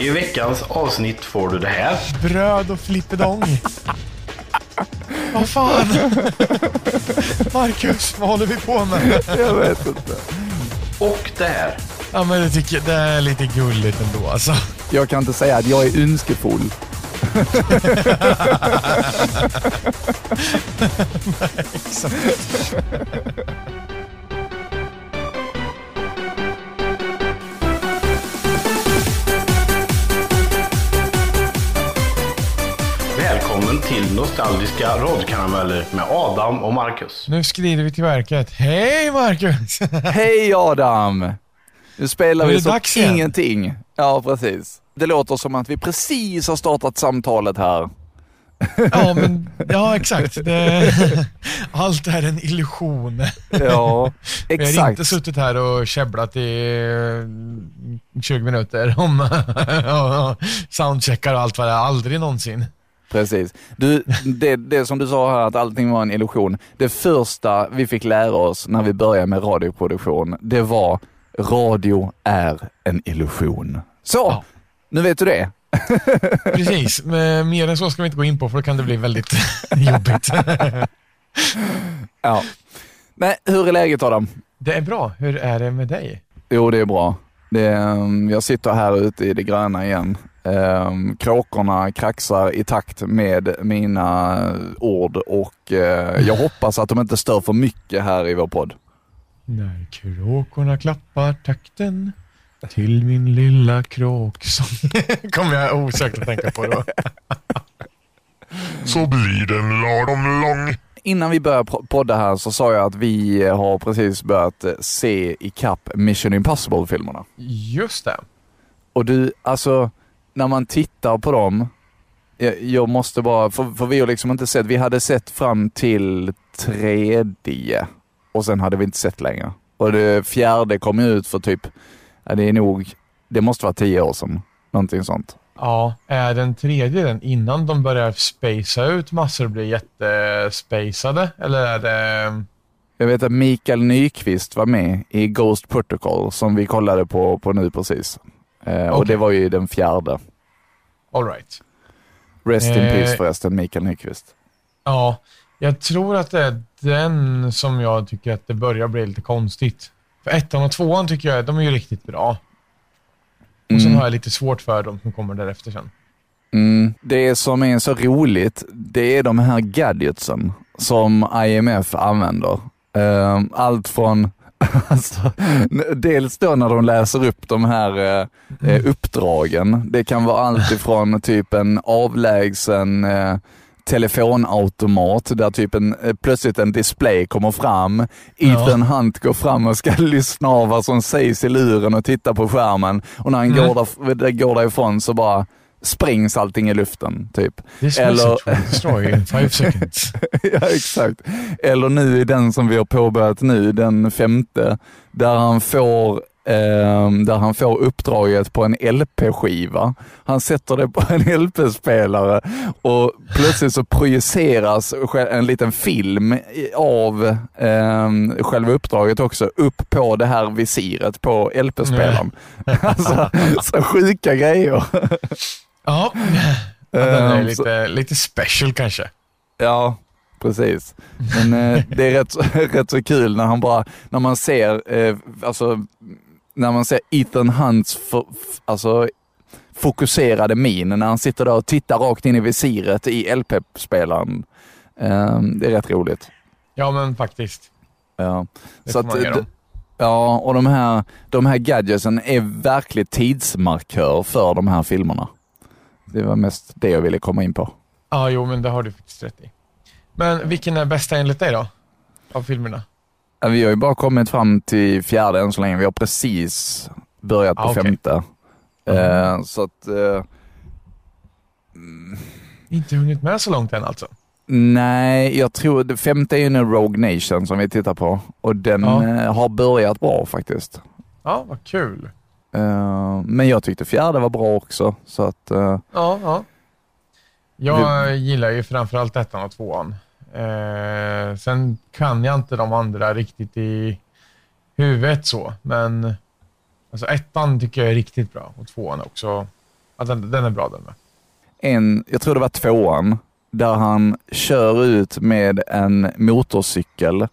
I veckans avsnitt får du det här. Bröd och flippedong. Vad fan? Marcus, vad håller vi på med? Jag vet inte. Och det här. Ja, men det tycker jag, det är lite gulligt ändå alltså. Jag kan inte säga att jag är önskefull. Välkommen till Nostalgiska radkarameller med Adam och Marcus. Nu skrider vi till verket. Hej Marcus! Hej Adam! Nu spelar Nu vi som dags igen. ingenting. Ja, precis. Det låter som att vi precis har startat samtalet här. Ja, men ja exakt. Det, allt är en illusion. Ja, Vi har exakt. inte suttit här och käbblat i eh, 20 minuter om soundcheckar och allt vad det är. Aldrig någonsin. Precis. Du, det, det som du sa här att allting var en illusion. Det första vi fick lära oss när vi började med radioproduktion, det var radio är en illusion. Så, Ja. nu vet du det. Precis, men mer än så ska vi inte gå in på för då kan det bli väldigt jobbigt. Ja. Men hur är läget Adam? Det är bra. Hur är det med dig? Jo, det är bra. Det um, jag sitter här ute i det gröna igen. Um, kråkorna kraxar i takt med mina ord och uh, jag hoppas att de inte stör för mycket här i vår podd. När kråkorna klappar takten till min lilla kråksång. Kommer jag osökt att tänka på då. så blir den lagom lång. Innan vi börjar podda här så sa jag att vi har precis börjat eh, se i kapp Mission Impossible-filmerna. Just det. Och du, alltså när man tittar på dem, jag, jag måste bara, för, för vi har liksom inte sett, vi hade sett fram till tredje och sen hade vi inte sett längre. Och det fjärde kom ut för typ, ja, det är nog, det måste vara tio år sedan. Någonting sånt. Ja, är den tredje den innan de börjar spacea ut massor och blir jättespacade? Eller är det... Jag vet att Mikael Nyqvist var med i Ghost Protocol som vi kollade på, på nu precis. Eh, Och det var ju den fjärde. All right. Rest in Eh, peace förresten, Mikael Nyqvist. Ja, jag tror att det är den som jag tycker att det börjar bli lite konstigt. För ettan och tvåan tycker jag, de är ju riktigt bra. Och sen Mm. har jag lite svårt för dem som kommer därefter sen. Mm. Det som är så roligt, det är de här gadgetsen som IMF använder. Eh, Allt från, alltså, dels då när de läser upp de här eh, eh, uppdragen. Det kan vara allt ifrån typ en avlägsen eh, telefonautomat där typ en, eh, plötsligt en display kommer fram. Ethan Hunt går fram och ska lyssna av vad som sägs i luren och titta på skärmen. Och när han Mm. går, där, går därifrån så bara sprängs allting i luften. Typ. This Eller- destroy in five seconds. ja, exakt. Eller nu i den som vi har påbörjat nu, den femte, där han får ehm, där han får uppdraget på en LP-skiva. Han sätter det på en LP-spelare och plötsligt så projiceras en liten film av ehm, själva uppdraget också upp på det här visiret på LP-spelaren. Alltså, så sjuka grejer. Ja, ja den är Ehm, lite, lite special kanske. Ja, precis. Men eh, det är rätt, rätt så kul när han bara, när man ser, eh, alltså, när man ser Ethan Hunts f- f- alltså, fokuserade min när han sitter där och tittar rakt in i visiret i LP-spelaren. Eh, det är rätt roligt. Ja, men faktiskt. Ja. Det Så får att, dem. ja, och de här, de här gadgetsen är verkligen tidsmarkör för de här filmerna. Det var mest det jag ville komma in på. Ja, jo, men det har du faktiskt rätt i. Men vilken är bästa enligt dig då? Av filmerna? Vi har ju bara kommit fram till fjärde än så länge. Vi har precis börjat på Ah, okej. femte. Eh, så att, eh, Inte hunnit med så långt än alltså. nej, jag tror det femte är ju nu Rogue Nation som vi tittar på och den Ja. eh, har börjat bra faktiskt. Ja, vad kul. Eh, men jag tyckte fjärde var bra också. Så att, eh, Ja, ja. Jag gillar ju framförallt ettan och tvåan. Eh, sen kan jag inte de andra riktigt i huvudet så, men alltså ettan tycker jag är riktigt bra och tvåan också Ja, den, den är bra den med. En, jag tror det var tvåan, där han kör ut med en motorcykel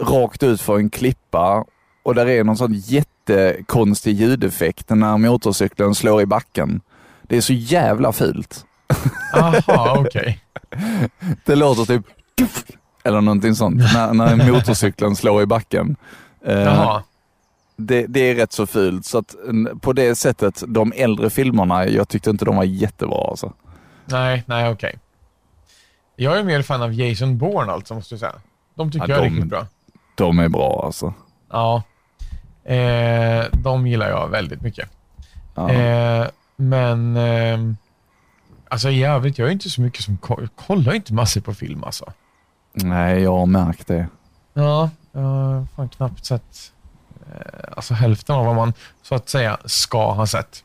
rakt ut för en klippa och där är någon sån jättekonstig ljudeffekt när motorcykeln slår i backen. Det är så jävla fult. Aha, okej. Det låter typ eller någonting sånt när, när motorcykeln slår i backen. Eh, Jaha. det, det är rätt så fult. Så att på det sättet, de äldre filmerna, jag tyckte inte de var jättebra alltså. Nej, nej okej. Jag är mer fan av Jason Bourne alltså, måste jag säga. De tycker Ja, jag är de- riktigt bra. De är bra alltså. Ja. Eh, de gillar jag väldigt mycket. Ja. Eh, men ehm, alltså i övrigt, jag är inte så mycket som jag kollar inte massor på film alltså. Nej, jag har märkt det. Ja, jag har fan knappt sett eh, alltså hälften av vad man så att säga ska ha sett.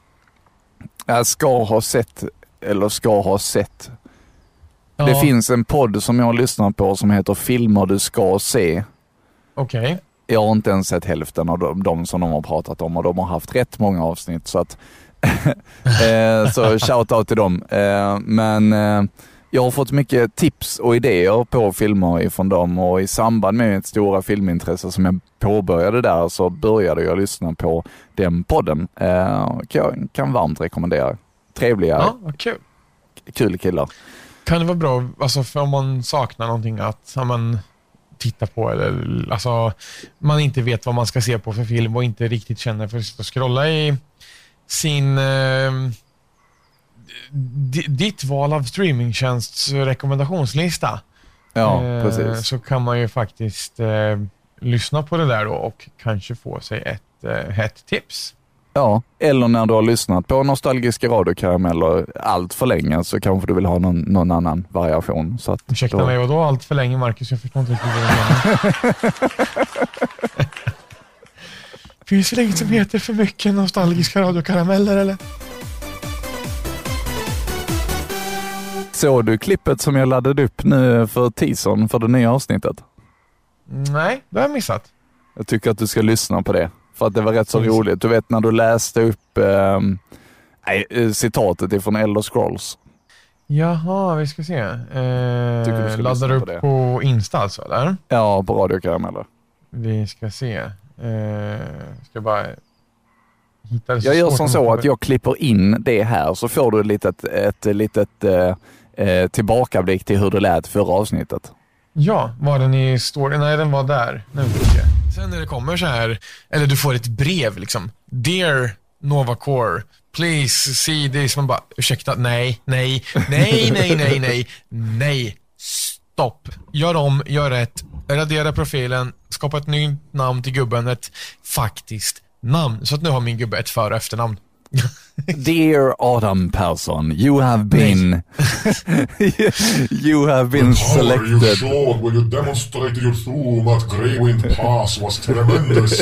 Jag ska ha sett, eller ska ha sett. Ja, Det finns en podd som jag lyssnar på som heter Filmer du ska se. Okej. Jag har inte ens sett hälften av de, de som de har pratat om och de har haft rätt många avsnitt. Så, att, eh, så shout out till dem. Eh, men eh, jag har fått mycket tips och idéer på filmer ifrån dem och i samband med mitt stora filmintresse som jag påbörjade där så började jag lyssna på den podden. Eh, kan, kan varmt rekommendera. Trevliga, Ja, kul. kul killar. Kan det vara bra, alltså för om man saknar någonting att ja, man titta på eller alltså man inte vet vad man ska se på för film och inte riktigt känner för att sitta och scrolla i sin eh, di- ditt val av streamingtjänsts rekommendationslista. Ja, Eh, precis. Så kan man ju faktiskt eh, lyssna på det där då och kanske få sig ett eh, hett tips. Ja, eller när du har lyssnat på nostalgiska radiokarameller allt för länge så kanske du vill ha någon, någon annan variation. Så att Ursäkta då, mig, och då allt för länge Marcus? Jag förstår inte riktigt vad du menar. Finns det inget som heter för mycket nostalgiska radiokarameller eller? Såg du klippet som jag laddade upp nu för teasern för det nya avsnittet? Nej, det har jag missat. Jag tycker att du ska lyssna på det. För att det var rätt så Mm. roligt. Du vet när du läste upp ehm, eh, citatet ifrån Elder Scrolls. Jaha, vi ska se. Eh, ska laddar du på upp det. på Insta alltså, eller? Ja, på radiokarameller. Vi ska se. Eh, ska bara hitta det. Jag gör som så att jag klipper in det här så får du ett litet, ett litet eh, eh, tillbakablick till hur det lät förra avsnittet. Ja, var den i story? Nej, den var där. Nu vi se. Sen när det kommer så här, eller du får ett brev liksom. Dear Novacore, please see this. Man bara, ursäkta, nej, nej, nej, nej, nej, nej, nej, stopp. Gör om, gör rätt, radera profilen, skapa ett nytt namn till gubben, ett faktiskt namn. Så att nu har min gubbe ett för och efternamn. Dear Autumn Persson, you have been you have been Power you selected. showed when you demonstrated your Zoom at Greywind Pass was tremendous.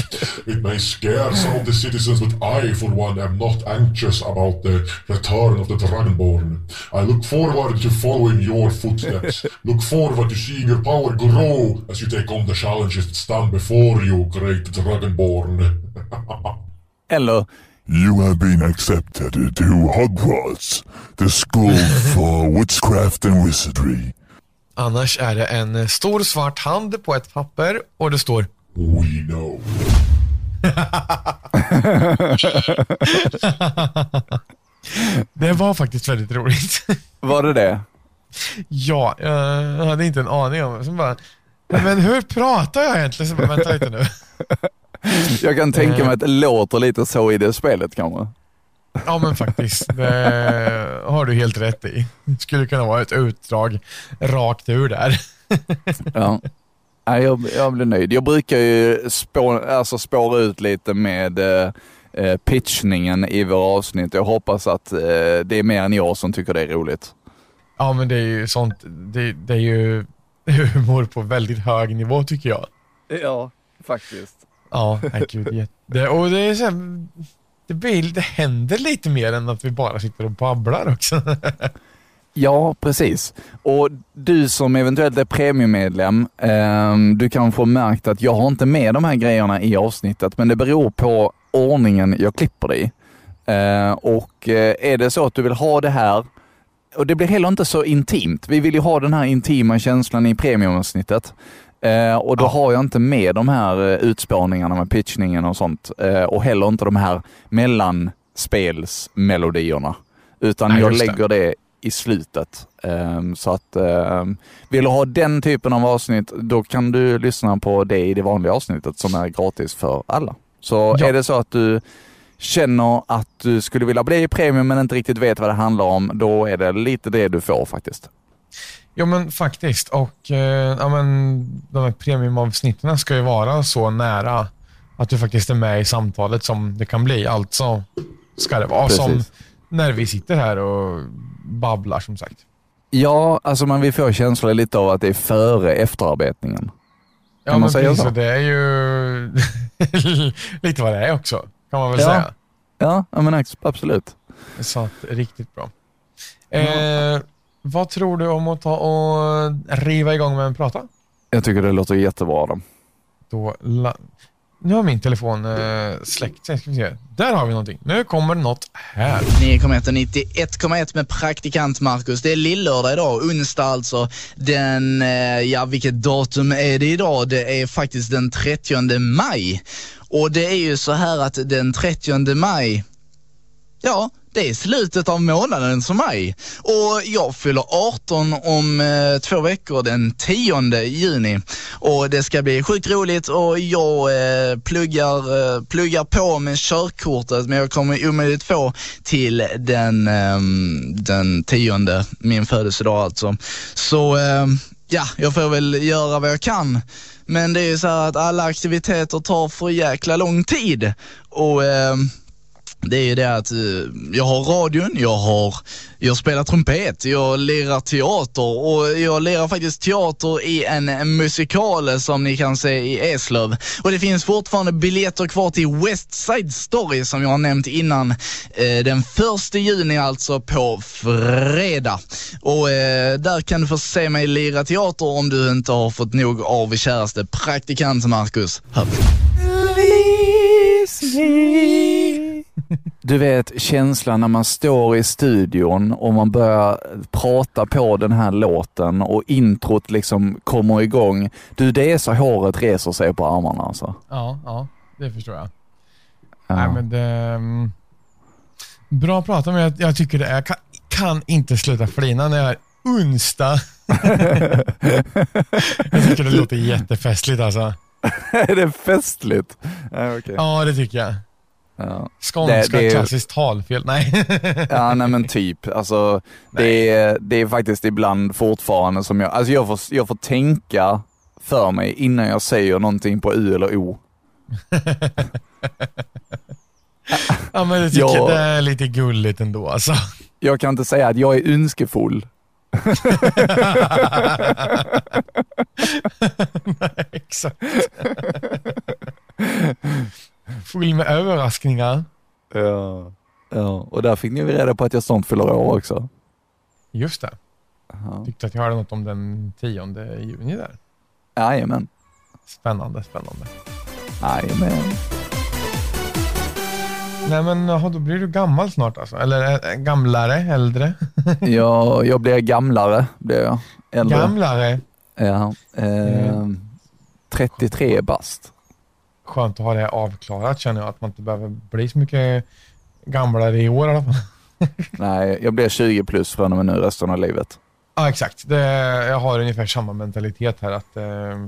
It may scare some of the citizens, but I, for one, am not anxious about the return of the Dragonborn. I look forward to following your footsteps. look forward to seeing your power grow as you take on the challenges that stand before you, great Dragonborn. Eller You have been accepted to Hogwarts, the school for witchcraft and wizardry. Annars är det en eh, stor svart hand på ett papper och det står We know. Det var faktiskt väldigt roligt. var det det? ja, jag hade inte en aning om det. Bara, men hur pratar jag egentligen? Så bara, vänta lite nu. Jag kan tänka mig att det låter lite så i det spelet kanske. Ja, men faktiskt. Det har du helt rätt i. Det skulle kunna vara ett utdrag rakt ur där. Ja. Nej, jag, jag blir nöjd. Jag brukar ju spå, alltså spåra ut lite med eh, eh, pitchningen i våra avsnitt. Jag hoppas att eh, det är mer än jag som tycker det är roligt. Ja, men det är ju sånt. Det, det är ju humor på väldigt hög nivå tycker jag. Ja, faktiskt. Ja, nej, gud. Det, och det är så här, det, blir, det händer lite mer än att vi bara sitter och babblar också. Ja, precis. Och du som eventuellt är premiummedlem, eh, du kanske har märkt att jag har inte med de här grejerna i avsnittet, men det beror på ordningen jag klipper det i. Eh, och eh, är det så att du vill ha det här, och det blir heller inte så intimt. Vi vill ju ha den här intima känslan i premiumavsnittet. Eh, och då Ja. har jag inte med de här eh, utspårningarna med pitchningen och sånt. Eh, och heller inte de här mellanspelsmelodierna. Utan Nej, jag just det. lägger det i slutet. Ehm, så att ehm, vill du ha den typen av avsnitt, då kan du lyssna på det i det vanliga avsnittet som är gratis för alla. Så Ja. är det så att du känner att du skulle vilja bli premium men inte riktigt vet vad det handlar om, då är det lite det du får faktiskt. Jo men faktiskt. Och eh, ja, men, de här premiumavsnitten ska ju vara så nära att du faktiskt är med i samtalet som det kan bli. Alltså ska det vara som Precis. när vi sitter här och babblar som sagt. Ja, alltså man vill få känslan lite av att det är före efterarbetningen. Ja Kan man säga precis, så? det är ju lite vad det är också kan man väl Ja. säga. Ja, ja men absolut. Så att, riktigt bra. Eh, vad tror du om att ta och riva igång med en prata? Jag tycker det låter jättebra. Då. Då la... Nu har min telefon eh, släckt sig. Ska vi se. Där har vi någonting. Nu kommer något här. 9,1 och 91,1 med praktikant Marcus. Det är lillördag idag, onsdag alltså. Den, eh, ja vilket datum är det idag? Det är faktiskt den 30 maj. Och det är ju så här att den 30 maj, ja, det är slutet av månaden för mig. Och jag fyller 18 om eh, två veckor, den 10 juni. Och det ska bli sjukt roligt och jag eh, pluggar, eh, pluggar på med körkortet men jag kommer omöjligt få till den, eh, den 10, min födelsedag alltså. Så ehm, ja, jag får väl göra vad jag kan. Men det är ju så här att alla aktiviteter tar för jäkla lång tid. Och ehm, det är ju det att eh, jag har radion, jag har, jag spelar trumpet, jag lirar teater och jag lirar faktiskt teater i en, en musikal som ni kan se i Eslöv. Och det finns fortfarande biljetter kvar till West Side Story som jag har nämnt innan. Eh, den första juni alltså på fredag. Och eh, där kan du få se mig lira teater om du inte har fått nog av käraste praktikant Marcus. Här. Du vet känslan när man står i studion och man börjar prata på den här låten och introt liksom kommer igång. Du, det är så håret reser sig på armarna alltså. Ja, ja, det förstår jag. Ja. Nej, men det, mm, bra att prata med. Jag, jag tycker det är, jag kan, kan inte sluta flina när jag är onsdag. jag tycker det låter jättefestligt alltså. är det festligt? Ja, okej. Ja, det tycker jag. Ja. Skånska Det- det är- klassiskt talfel. Nej. Ja, nej men typ. Alltså, det, är, det är faktiskt ibland fortfarande som jag, alltså jag får, jag får tänka för mig innan jag säger någonting på U eller O. ja, men jag tycker Ja. det är lite gulligt ändå alltså. Jag kan inte säga att jag är önskefull. Nej, exakt. Full med överraskningar. Ja. ja. Och där fick ni reda på att jag snart fyller år också. Just det. Ja. Tyckte att jag hörde något om den 10 juni där. Jajamän. Spännande, spännande. Jajamän. Nej men då blir du gammal snart alltså? Eller äh, gamlare, äldre? Jag, jag blir gamlare, blir jag. Äldre. Gamlare. Ja. Eh, Mm. 33 bast. Skönt att ha det avklarat känner jag, att man inte behöver bli så mycket gamlare i år i alla fall. Nej, jag blir 20 plus från och med nu resten av livet. Ja, exakt. Det, jag har ungefär samma mentalitet här att eh,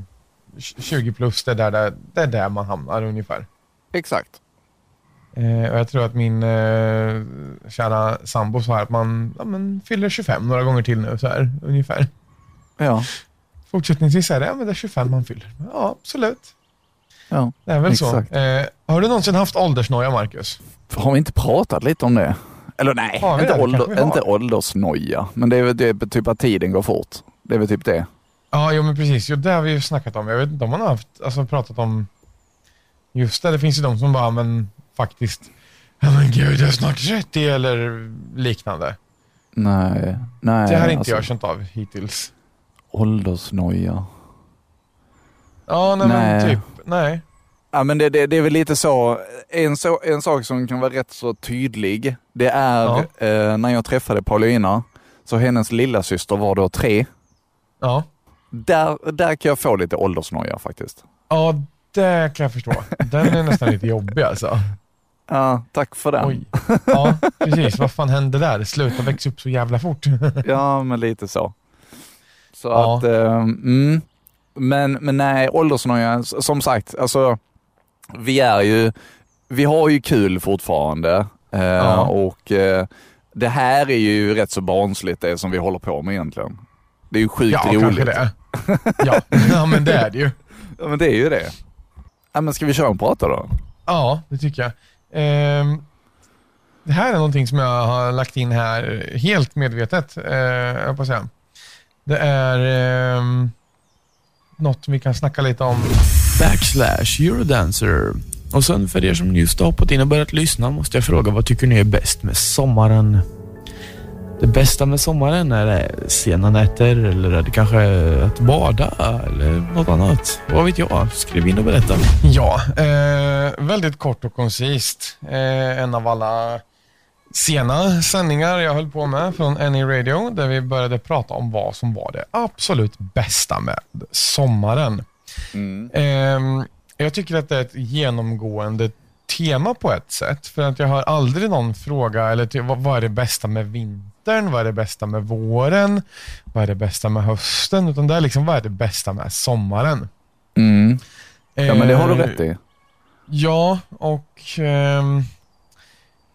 20 plus, det är, där, det, det är där man hamnar ungefär. Exakt. Eh, och jag tror att min eh, kära sambo sa att man ja, men, fyller 25 några gånger till nu, så här, ungefär. Ja. Fortsättningsvis är det, ja, men det är 25 man fyller. Ja, absolut. Ja. Det är väl Exakt. så. Eh, har du någonsin haft åldersnoja, Marcus? Har vi inte pratat lite om det? Eller nej, inte, det? Ålder, inte åldersnoja. Men det är väl det typ att tiden går fort. Det är väl typ det. Ja, jo, men precis. Jo, det har vi ju snackat om. Jag vet inte om man har haft, alltså, pratat om just det. Det finns ju de som bara, men faktiskt, ja men gud, jag är snart 30 eller liknande. Nej, nej. Det har inte alltså, jag känt av hittills. Åldersnoja. Ja, nej, Nej. men typ, nej. Ja, men det, det, det är väl lite så en, så, en sak som kan vara rätt så tydlig, det är Ja. eh, när jag träffade Paulina, så hennes lilla syster var då tre. Ja. Där, där kan jag få lite åldersnoja faktiskt. Ja, det kan jag förstå. Den är nästan lite jobbig alltså. Ja, tack för den. Oj. Ja, precis. Vad fan hände där? Sluta växa upp så jävla fort. Ja, men lite så. Så Ja. att, eh, mm. Men, men nej, åldersnoja, som sagt, alltså vi är ju, vi har ju kul fortfarande eh, Ja. och eh, det här är ju rätt så barnsligt det som vi håller på med egentligen. Det är ju sjukt Ja, roligt. kanske det. Ja. ja, men det är det ju. Ja, men det är ju det. Ja, men ska vi köra en prata då? Ja, det tycker jag. Ehm, det här är någonting som jag har lagt in här helt medvetet, eh, jag på säga. Det är ehm, något vi kan snacka lite om. backslash Eurodancer. Och sen för er som just har hoppat in och börjat lyssna måste jag fråga vad tycker ni är bäst med sommaren? Det bästa med sommaren, är det sena nätter eller är det kanske att bada eller något annat? Vad vet jag? Skriv in och berätta. Ja, eh, väldigt kort och koncist. Eh, en av alla sena sändningar jag höll på med från Any Radio där vi började prata om vad som var det absolut bästa med sommaren. Ehm, jag tycker att det är ett genomgående tema på ett sätt. För att jag har aldrig någon fråga, eller vad, vad är det bästa med vintern? Vad är det bästa med våren? Vad är det bästa med hösten? Utan det är liksom, vad är det bästa med sommaren? Mm. Ja, men det har du Eh, rätt i. Ja, och ehm,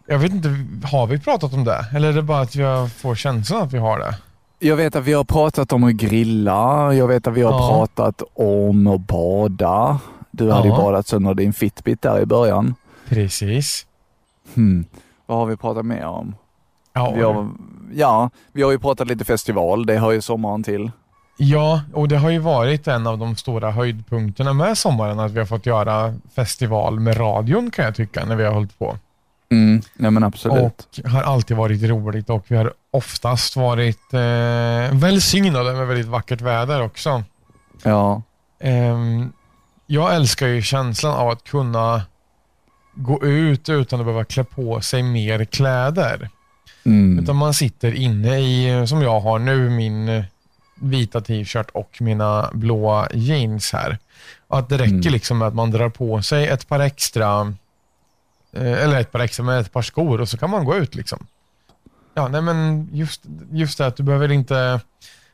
jag vet inte, har vi pratat om det? Eller är det bara att jag får känslan att vi har det? Jag vet att vi har pratat om att grilla, jag vet att vi har Ja. pratat om att bada. Du hade ju Ja. badat sönder din Fitbit där i början. Precis. Hmm. Vad har vi pratat mer om? Ja, Vi har, ja, vi har ju pratat lite festival, det hör ju sommaren till. ja, och det har ju varit en av de stora höjdpunkterna med sommaren att vi har fått göra festival med radion kan jag tycka när vi har hållit på. Mm. Ja men absolut. Och har alltid varit roligt och vi har oftast varit eh, välsignade med väldigt vackert väder också. Ja. Ehm, jag älskar ju känslan av att kunna gå ut utan att behöva klä på sig mer kläder. Mm. Utan man sitter inne i, som jag har nu, min eh, vita t-shirt och mina blåa jeans här. Och att det räcker Mm. liksom med att man drar på sig ett par extra, eh, Eh, eller ett par extra, med ett par skor och så kan man gå ut liksom. Ja, nej men just, just det att du behöver inte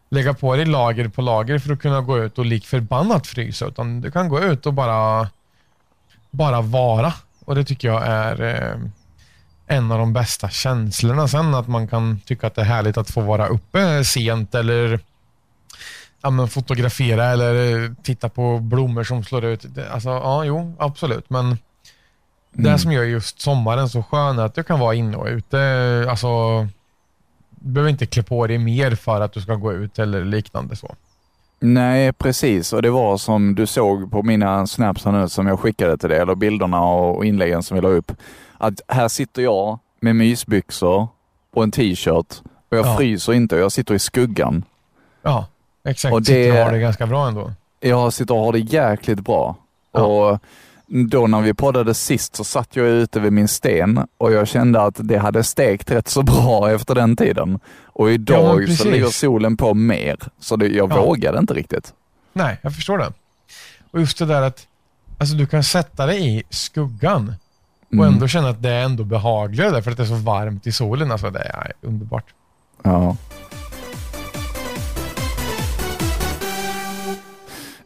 lägga på dig lager på lager för att kunna gå ut och lik förbannat frysa, utan du kan gå ut och bara, bara vara. Och det tycker jag är eh, en av de bästa känslorna. Sen att man kan tycka att det är härligt att få vara uppe eh, sent eller ja, men fotografera eller eh, titta på blommor som slår ut. Alltså, ja, jo, absolut. Men det som gör just sommaren så skön är att du kan vara inne och ute. Alltså, du behöver inte klä på dig mer för att du ska gå ut eller liknande så. Nej, precis. Och det var som du såg på mina snaps nu som jag skickade till dig, eller bilderna och inläggen som vi la upp. Att här sitter jag med mysbyxor och en t-shirt och jag Ja. fryser inte och jag sitter i skuggan. Ja, exakt. Och Och det- det... har det ganska bra ändå. Jag sitter och har det jäkligt bra. Ja. Och då när vi poddade sist så satt jag ute vid min sten och jag kände att det hade stekt rätt så bra efter den tiden. Och Ja, idag men så ligger solen på mer, så det, jag Ja. vågade inte riktigt. Nej, jag förstår det. Och just det där att alltså, du kan sätta dig i skuggan och Mm. ändå känna att det är ändå behagligare där för att det är så varmt i solen. Alltså, det är underbart. Ja.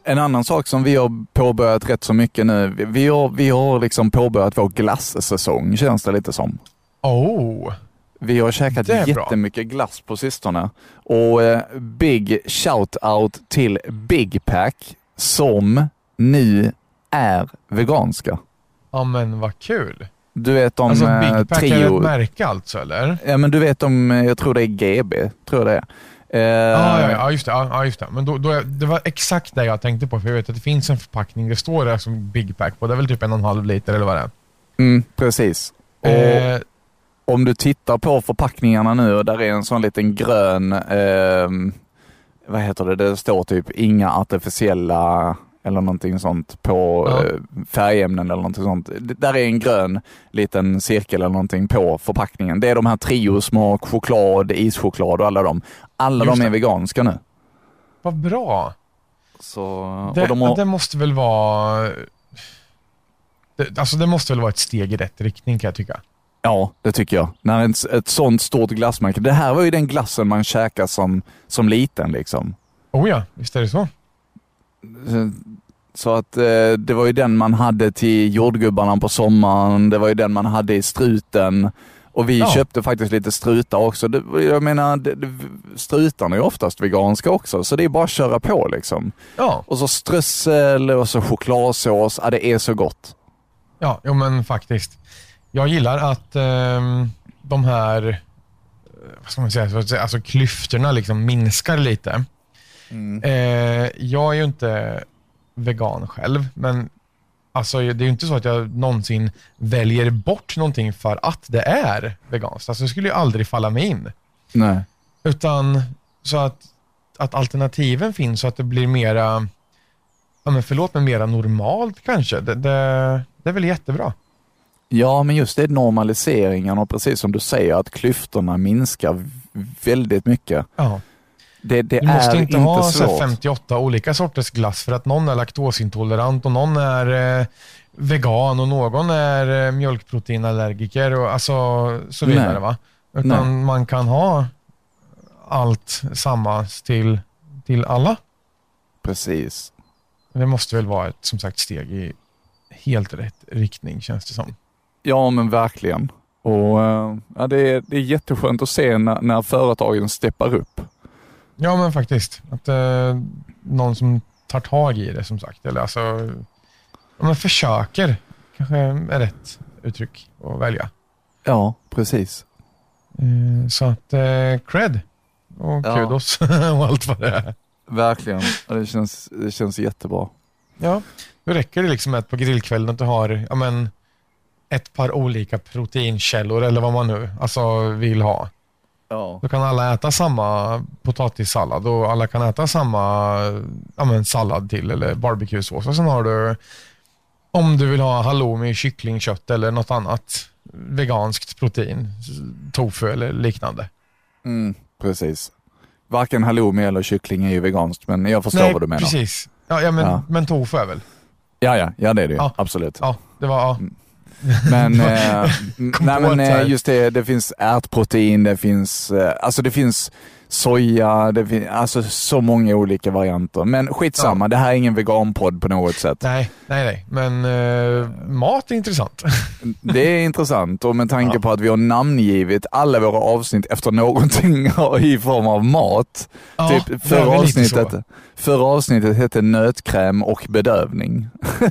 En annan sak som vi har påbörjat rätt så mycket nu, vi- har, vi har liksom påbörjat vår glassäsong känns det lite som. Oh, Vi har käkat är bra. jättemycket glass på sistone och eh, big shout-out till Big Pack som nu är veganska. ja men vad kul. Du vet de Alltså eh, Big Pack är trio... ett märke alltså, eller? Ja men du vet de, eh, jag tror det är GB, tror jag det är. Eh, Ja, ja, ja, just det. Ja, just det. Men då, då, det var exakt det jag tänkte på, för jag vet att det finns en förpackning, det står där som Big Pack på. Det är väl typ en och en halv liter eller vad det är. Mm, precis. Och Eh, om du tittar på förpackningarna nu och där är en sån liten grön, ehm, vad heter det, det står typ inga artificiella eller någonting sånt på Ja. eh, färgämnen eller någonting sånt. Det, där är en grön liten cirkel eller någonting på förpackningen. Det är de här Trio små choklad, ischoklad och alla de. Alla Just de är det. veganska nu. Vad bra. Så, Det, de har, det måste väl vara... Det, alltså det måste väl vara ett steg i rätt riktning kan jag tycka. Ja, det tycker jag. När ett, ett sånt stort glassmärke. Det här var ju den glassen man käkade som, som liten liksom. Oh ja, visst är det så. Så att eh, det var ju den man hade till jordgubbarna på sommaren. Det var ju den man hade i struten. Och vi Ja. köpte faktiskt lite strutar också. Det, jag menar, det, det, strutarna är ju oftast veganska också, så det är bara att köra på liksom. Ja, Och så strössel och så chokladsås. Ja, det är så gott. ja jo, men faktiskt. Jag gillar att ehm, de här eh, vad ska man säga, alltså klyftorna liksom minskar lite. Eh, jag är ju inte vegan själv, men alltså, det är ju inte så att jag någonsin väljer bort någonting för att det är veganskt. Alltså, det skulle ju aldrig falla mig in. Nej. Utan så att, att alternativen finns så att det blir mera, ja men förlåt, men mera normalt kanske. Det, det, det är väl jättebra. Ja, men just det normaliseringen och precis som du säger att klyftorna minskar väldigt mycket. Ja. Det, det Du måste inte, ha så här svårt. 58 olika sorters glass för att någon är laktosintolerant och någon är eh, vegan och någon är eh, mjölkproteinallergiker och alltså så vidare. Nej. Va? Utan man kan ha allt samma till, till alla. Precis. Det måste väl vara ett som sagt steg i helt rätt riktning känns det som. Ja, men verkligen. Och eh, ja, det, är, det är jätteskönt att se när, när företagen steppar upp. Ja men faktiskt. Att eh, någon som tar tag i det som sagt. Eller alltså, ja, men försöker kanske är rätt uttryck att välja. Ja, precis. Eh, så att eh, cred och Ja. kudos och allt vad det är. Verkligen. Det, känns, det känns jättebra. Ja, då räcker det liksom att på grillkvällen att du har ja, men, ett par olika proteinkällor eller vad man nu alltså, vill ha. Ja. Då kan alla äta samma potatissallad och alla kan äta samma ja, men, sallad till eller barbecuesås. Och sen har du, om du vill ha halloumi, kycklingkött eller något annat veganskt protein, tofu eller liknande. Mm, precis. Varken halloumi eller kyckling är ju veganskt, men jag förstår vad du menar. precis. Ja, ja, men, Ja. men tofu är väl? Ja, ja, ja det är det ju. Ja. Absolut. Ja, det var... Ja. Men, eh, nej, men eh, just det, det finns ärtprotein, det finns, eh, alltså det finns soja, det finns alltså så många olika varianter. Men skitsamma, det här är ingen veganpodd på något sätt. Nej, nej, nej. Men eh, mat är intressant. Det är intressant och med tanke Ja. på att vi har namngivit alla våra avsnitt efter någonting i form av mat. Ja, typ förra avsnittet, förra avsnittet hette nötkräm och bedövning.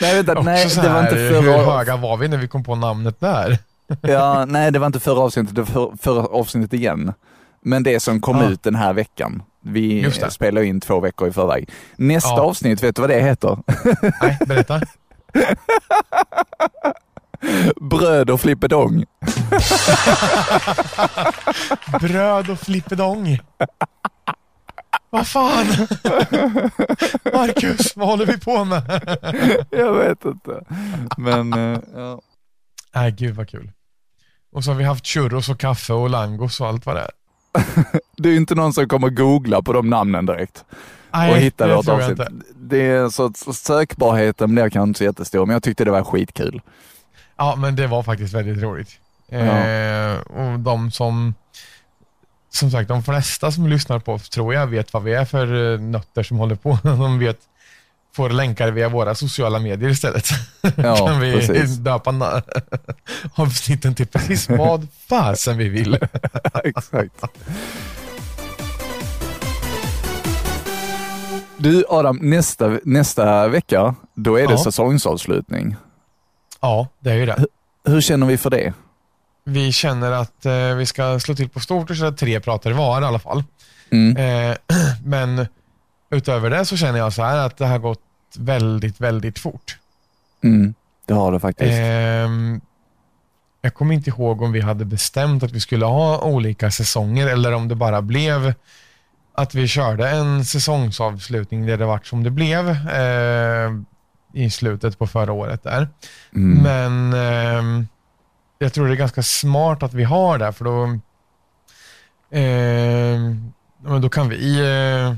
nej, vänta, nej, det var inte Hur förra höga var vi när vi kom på namnet där? Ja, nej, det var inte förra avsnittet, det var för, förra avsnittet igen. Men det som kom Ja. ut den här veckan. Vi spelar in två veckor i förväg. Nästa Ja. avsnitt, vet du vad det heter? Nej, berätta. Bröd och flippedong. Bröd och flippedong. Vad fan? Marcus, vad håller vi på med? Jag vet inte. Men, eh, ja. Nej, gud vad kul. Och så har vi haft churros och kaffe och langos och allt vad det är. Det är ju inte någon som kommer googla på de namnen direkt Nej, och hitta det vårt tror jag avsnitt. inte. Det är så sökbarheten blir kanske inte så jättestor, men jag tyckte det var skitkul. Ja, men det var faktiskt väldigt roligt. Eh, och de som, som sagt, de flesta som lyssnar på oss tror jag vet vad vi är för eh, nötter som håller på. De vet, får länkar via våra sociala medier istället. Ja, kan vi precis. döpa avsnitten till precis vad fasen vi vill. Exakt. Du Adam, nästa, nästa vecka, då är det Ja. säsongsavslutning. Ja, det är ju det. Hur känner vi för det? Vi känner att eh, vi ska slå till på stort och köra tre pratare var i alla fall. Mm. Eh, men utöver det så känner jag så här att det har gått väldigt, väldigt fort. Mm. Det har det faktiskt. Ehm, jag kommer inte ihåg om vi hade bestämt att vi skulle ha olika säsonger eller om det bara blev att vi körde en säsongsavslutning där det vart som det blev eh, i slutet på förra året där. Mm. Men ehm, jag tror det är ganska smart att vi har det, för då, men då kan vi, eh,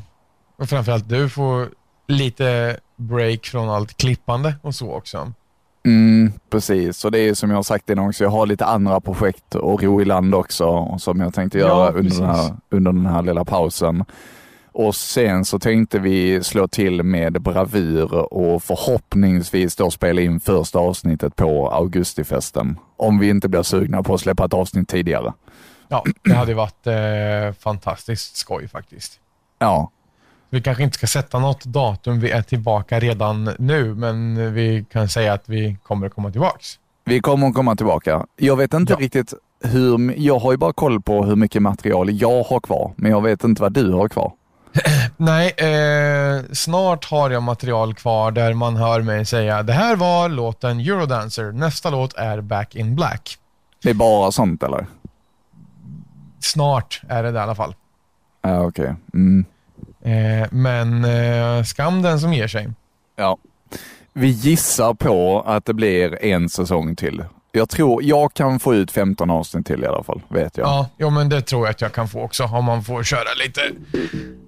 och framförallt du, få lite break från allt klippande och så också. Mm, precis, och det är som jag har sagt innan också, jag har lite andra projekt och ro i land också som jag tänkte Ja, göra under precis. den, här, under den här lilla pausen. Och sen så tänkte vi slå till med bravur och förhoppningsvis då spela in första avsnittet på augustifesten. Om vi inte blir sugna på att släppa ett avsnitt tidigare. Ja, det hade varit eh, fantastiskt skoj faktiskt. Ja, Vi kanske inte ska sätta något datum vi är tillbaka redan nu, men vi kan säga att vi kommer att komma tillbaks. vi kommer att komma tillbaka. Jag vet inte Ja. riktigt hur, jag har ju bara koll på hur mycket material jag har kvar, men jag vet inte vad du har kvar. Nej, eh, snart har jag material kvar där man hör mig säga det här var låten Eurodancer, nästa låt är Back in Black. Det är bara sånt eller? Snart är det det i alla fall. Ja, okej. Mm. Eh, men eh, skam den som ger sig. Ja. Vi gissar på att det blir en säsong till. Jag tror jag kan få ut 15 avsnitt till i alla fall, vet jag. Ja, jo, men det tror jag att jag kan få också om man får köra lite,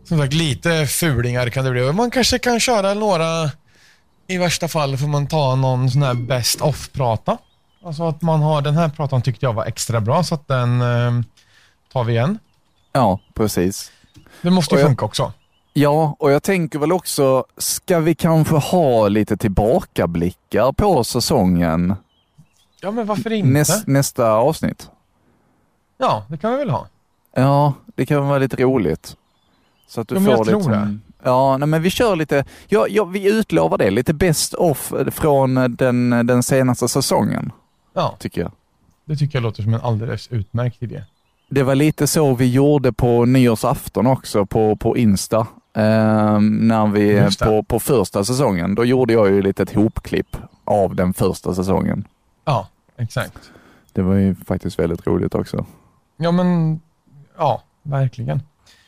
som sagt, lite fulingar kan det bli. Man kanske kan köra några, i värsta fall får man ta någon sån här best off-prata. Alltså att man har, den här pratan tyckte jag var extra bra så att den eh, tar vi igen. Ja, precis. Det måste ju jag- funka också. Ja, och jag tänker väl också, ska vi kanske ha lite tillbakablickar på säsongen Ja, men varför inte? näs, nästa avsnitt? Ja, det kan vi väl ha. Ja, det kan vara lite roligt. Så att du Ja, men jag får tror lite som- Ja, nej, men vi kör lite, ja, ja, vi utlovar det, lite best off från den, den senaste säsongen, Ja, tycker jag. det tycker jag låter som en alldeles utmärkt idé. Det var lite så vi gjorde på nyårsafton också på, på Insta. Ehm, när vi, på, på första säsongen, då gjorde jag ju lite ett hopklipp av den första säsongen. Ja, exakt. Det var ju faktiskt väldigt roligt också. Ja, men ja, verkligen.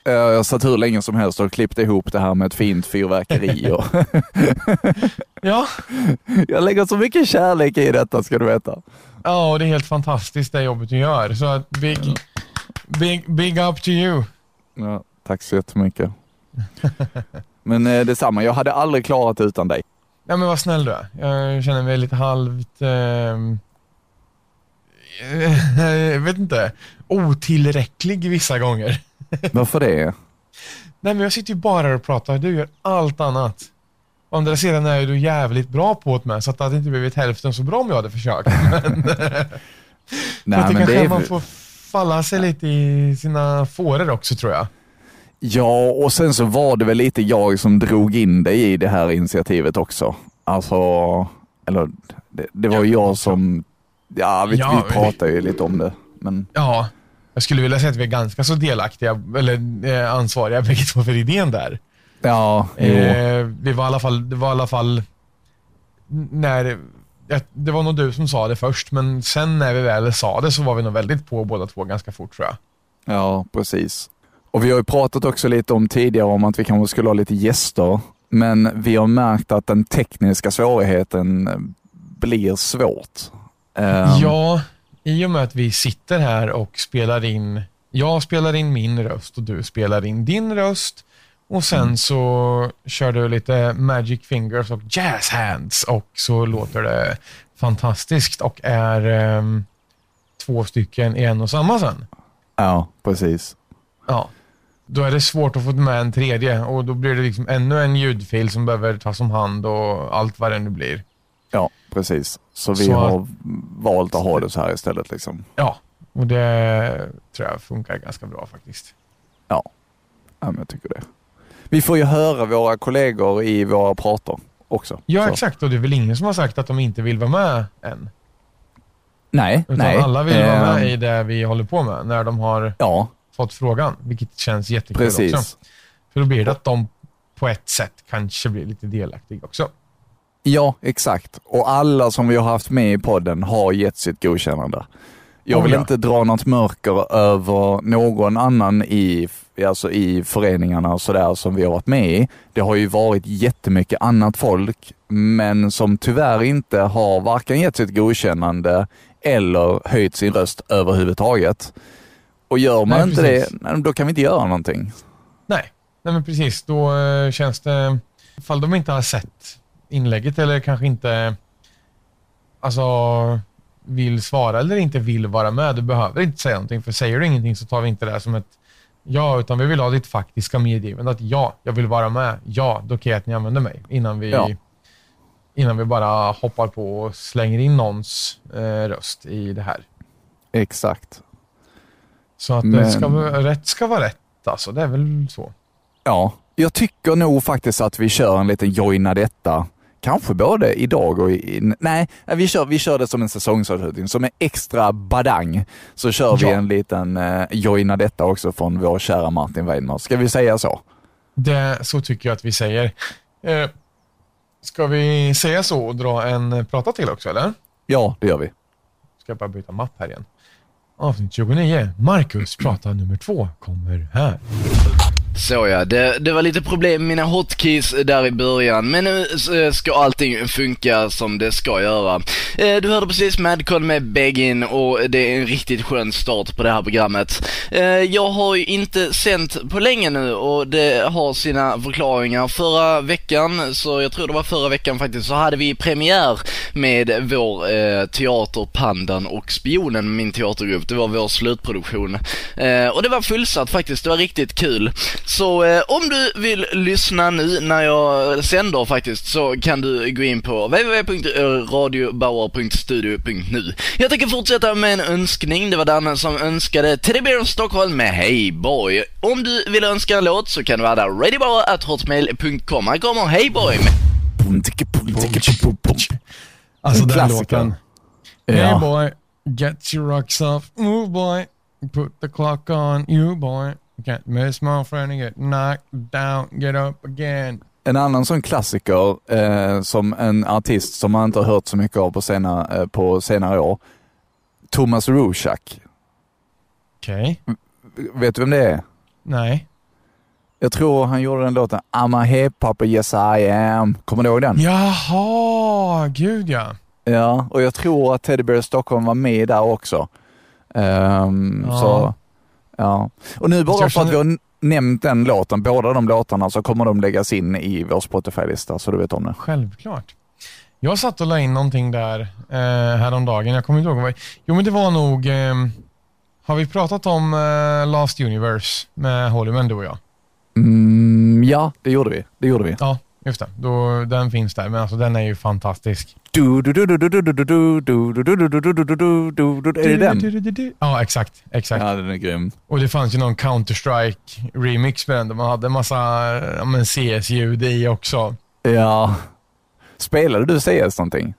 Eh, Jag satt hur länge som helst och klippte ihop det här med ett fint fyrverkeri. Och Ja, jag lägger så mycket kärlek i detta ska du veta. ja och det är helt fantastiskt det jobbet du gör. Så big, big, big up to you. Ja, tack så jättemycket. Men eh, detsamma, jag hade aldrig klarat utan dig. Ja, men vad snäll du är. Jag känner mig lite halvt... ehm, jag vet inte. Otillräcklig vissa gånger. Varför det? Nej, men jag sitter ju bara och pratar. Du gör allt annat. Å andra sidan är du jävligt bra på det med, så att det hade inte blivit hälften så bra om jag hade försökt. Men, Nej, för att det men kanske det är... man får falla sig lite i sina fåror också tror jag. Ja, och sen så var det väl lite jag som drog in dig i det här initiativet också. Alltså, eller det, det var ju jag som, ja, vi, Ja, vi pratade ju lite om det. Men Ja, jag skulle vilja säga att vi är ganska så delaktiga, eller eh, ansvariga bägge två för idén där. ja, jo. Eh, vi var i alla fall, det var i alla fall när, ja, det var nog du som sa det först, men sen när vi väl sa det så var vi nog väldigt på båda två ganska fort tror jag. Ja, precis. Och vi har ju pratat också lite om tidigare om att vi kanske skulle ha lite gäster. Men vi har märkt att den tekniska svårigheten eh, blir svårt. Ehm, Ja, i och med att vi sitter här och spelar in, jag spelar in min röst och du spelar in din röst. Och sen så kör du lite magic fingers och jazz hands och så låter det fantastiskt och är ehm, två stycken i en och samma sen. Ja, precis. Ja. Då är det svårt att få med en tredje och då blir det liksom ännu en ljudfil som behöver tas om hand och allt vad det nu blir. Ja, precis. Så vi Så- har valt att ha det så här istället. Liksom. Ja, och det tror jag funkar ganska bra faktiskt. Ja, men jag tycker det. Vi får ju höra våra kollegor i våra prater också. Ja, Så. exakt. Och det är väl ingen som har sagt att de inte vill vara med än. Nej, Utan nej. alla vill vara med Ehm, i det vi håller på med när de har Ja, fått frågan, vilket känns jättekul precis. också. För då blir det att de på ett sätt kanske blir lite delaktiga också. Ja, exakt. Och alla som vi har haft med i podden har gett sitt godkännande. Jag Oh, vill ja. inte dra något mörker över någon annan i, alltså i föreningarna och sådär som vi har varit med i. Det har ju varit jättemycket annat folk, men som tyvärr inte har varken gett sitt godkännande eller höjt sin röst överhuvudtaget. Och gör man Nej, inte precis. det, då kan vi inte göra någonting. Nej, nej men precis. Då eh, känns det, ifall de inte har sett inlägget eller kanske inte alltså, vill svara eller inte vill vara med, du behöver inte säga någonting. För säger du ingenting så tar vi inte det här som ett ja, utan vi vill ha ditt faktiska medgivande. Att ja, jag vill vara med. Ja, då kan jag att ni använder mig. Innan vi, Ja. innan vi bara hoppar på och slänger in någons eh, röst i det här. Exakt. Så att Men- det ska, rätt ska vara rätt. Alltså, det är väl så. Ja, jag tycker nog faktiskt att vi kör en liten joina detta. Kanske både idag och i... Nej, vi kör, vi kör det som en säsongsavslutning. Som en extra badang så kör vi Ja. en liten eh, joina detta också från vår kära Martin Weidner. Ska vi säga så? Det, så tycker jag att vi säger. Eh, ska vi säga så och dra en prata till också, eller? Ja, det gör vi. Ska jag bara byta mapp här igen. Avsnitt 29. Marcus prata nummer två kommer här. Så ja, det, det var lite problem med mina hotkeys där i början, men nu eh, ska allting funka som det ska göra. Eh, du hörde precis Madcon med Begin och det är en riktigt skön start på det här programmet. Eh, jag har ju inte sänt på länge nu och det har sina förklaringar. Förra veckan, så jag tror det var förra veckan faktiskt, så hade vi premiär med vår eh, teater Pandan och Spionen, min teatergrupp. Det var vår slutproduktion. Eh, och det var fullsatt faktiskt, det var riktigt kul. Så eh, om du vill lyssna nu när jag sänder faktiskt så kan du gå in på www.radiobauer.studio.nu. Jag tänker fortsätta med en önskning. Det var Danne som önskade Teddy Bear Stockholm med Hey Boy. Om du vill önska en låt så kan du adda radiobauer.hotmail.com. Här kommer Hey Boy med Alltså En den låten. Hey boy, get your rocks off. Move boy, put the clock on you boy. Can't miss my friend and get knocked down, get up again. En annan sån klassiker eh, som en artist som man inte har hört så mycket av på senare, eh, på senare år. Thomas Rushak. Okej, Vet du vem det är? nej. Jag tror han gjorde den låten I'm a hip-hopper, yes I am. Kommer du ihåg den? Jaha, gud ja. Ja, och jag tror att Teddy Bear Stockholm var med där också. Ehm, Ja. Så, ja. Och nu bara för att vi har nämnt den låten, båda de låtarna, så kommer de läggas in i vår Spotify-lista, så du vet om det. Självklart. Jag satt och la in någonting där eh, häromdagen. Jag kommer inte ihåg vad Jo, men det var nog... Eh, har vi pratat om eh, Last Universe med Holyman, du och jag? Mm, ja, det gjorde vi. Det gjorde vi. Ja, Just det, då, den finns där, men alltså den är ju fantastisk. Är det den? Ja, exakt. exakt. Ja, den är grym. Och det fanns ju någon Counter-Strike-remix med den, där man hade en massa ja, CS-ljud i också. Ja. Spelade du CS någonting?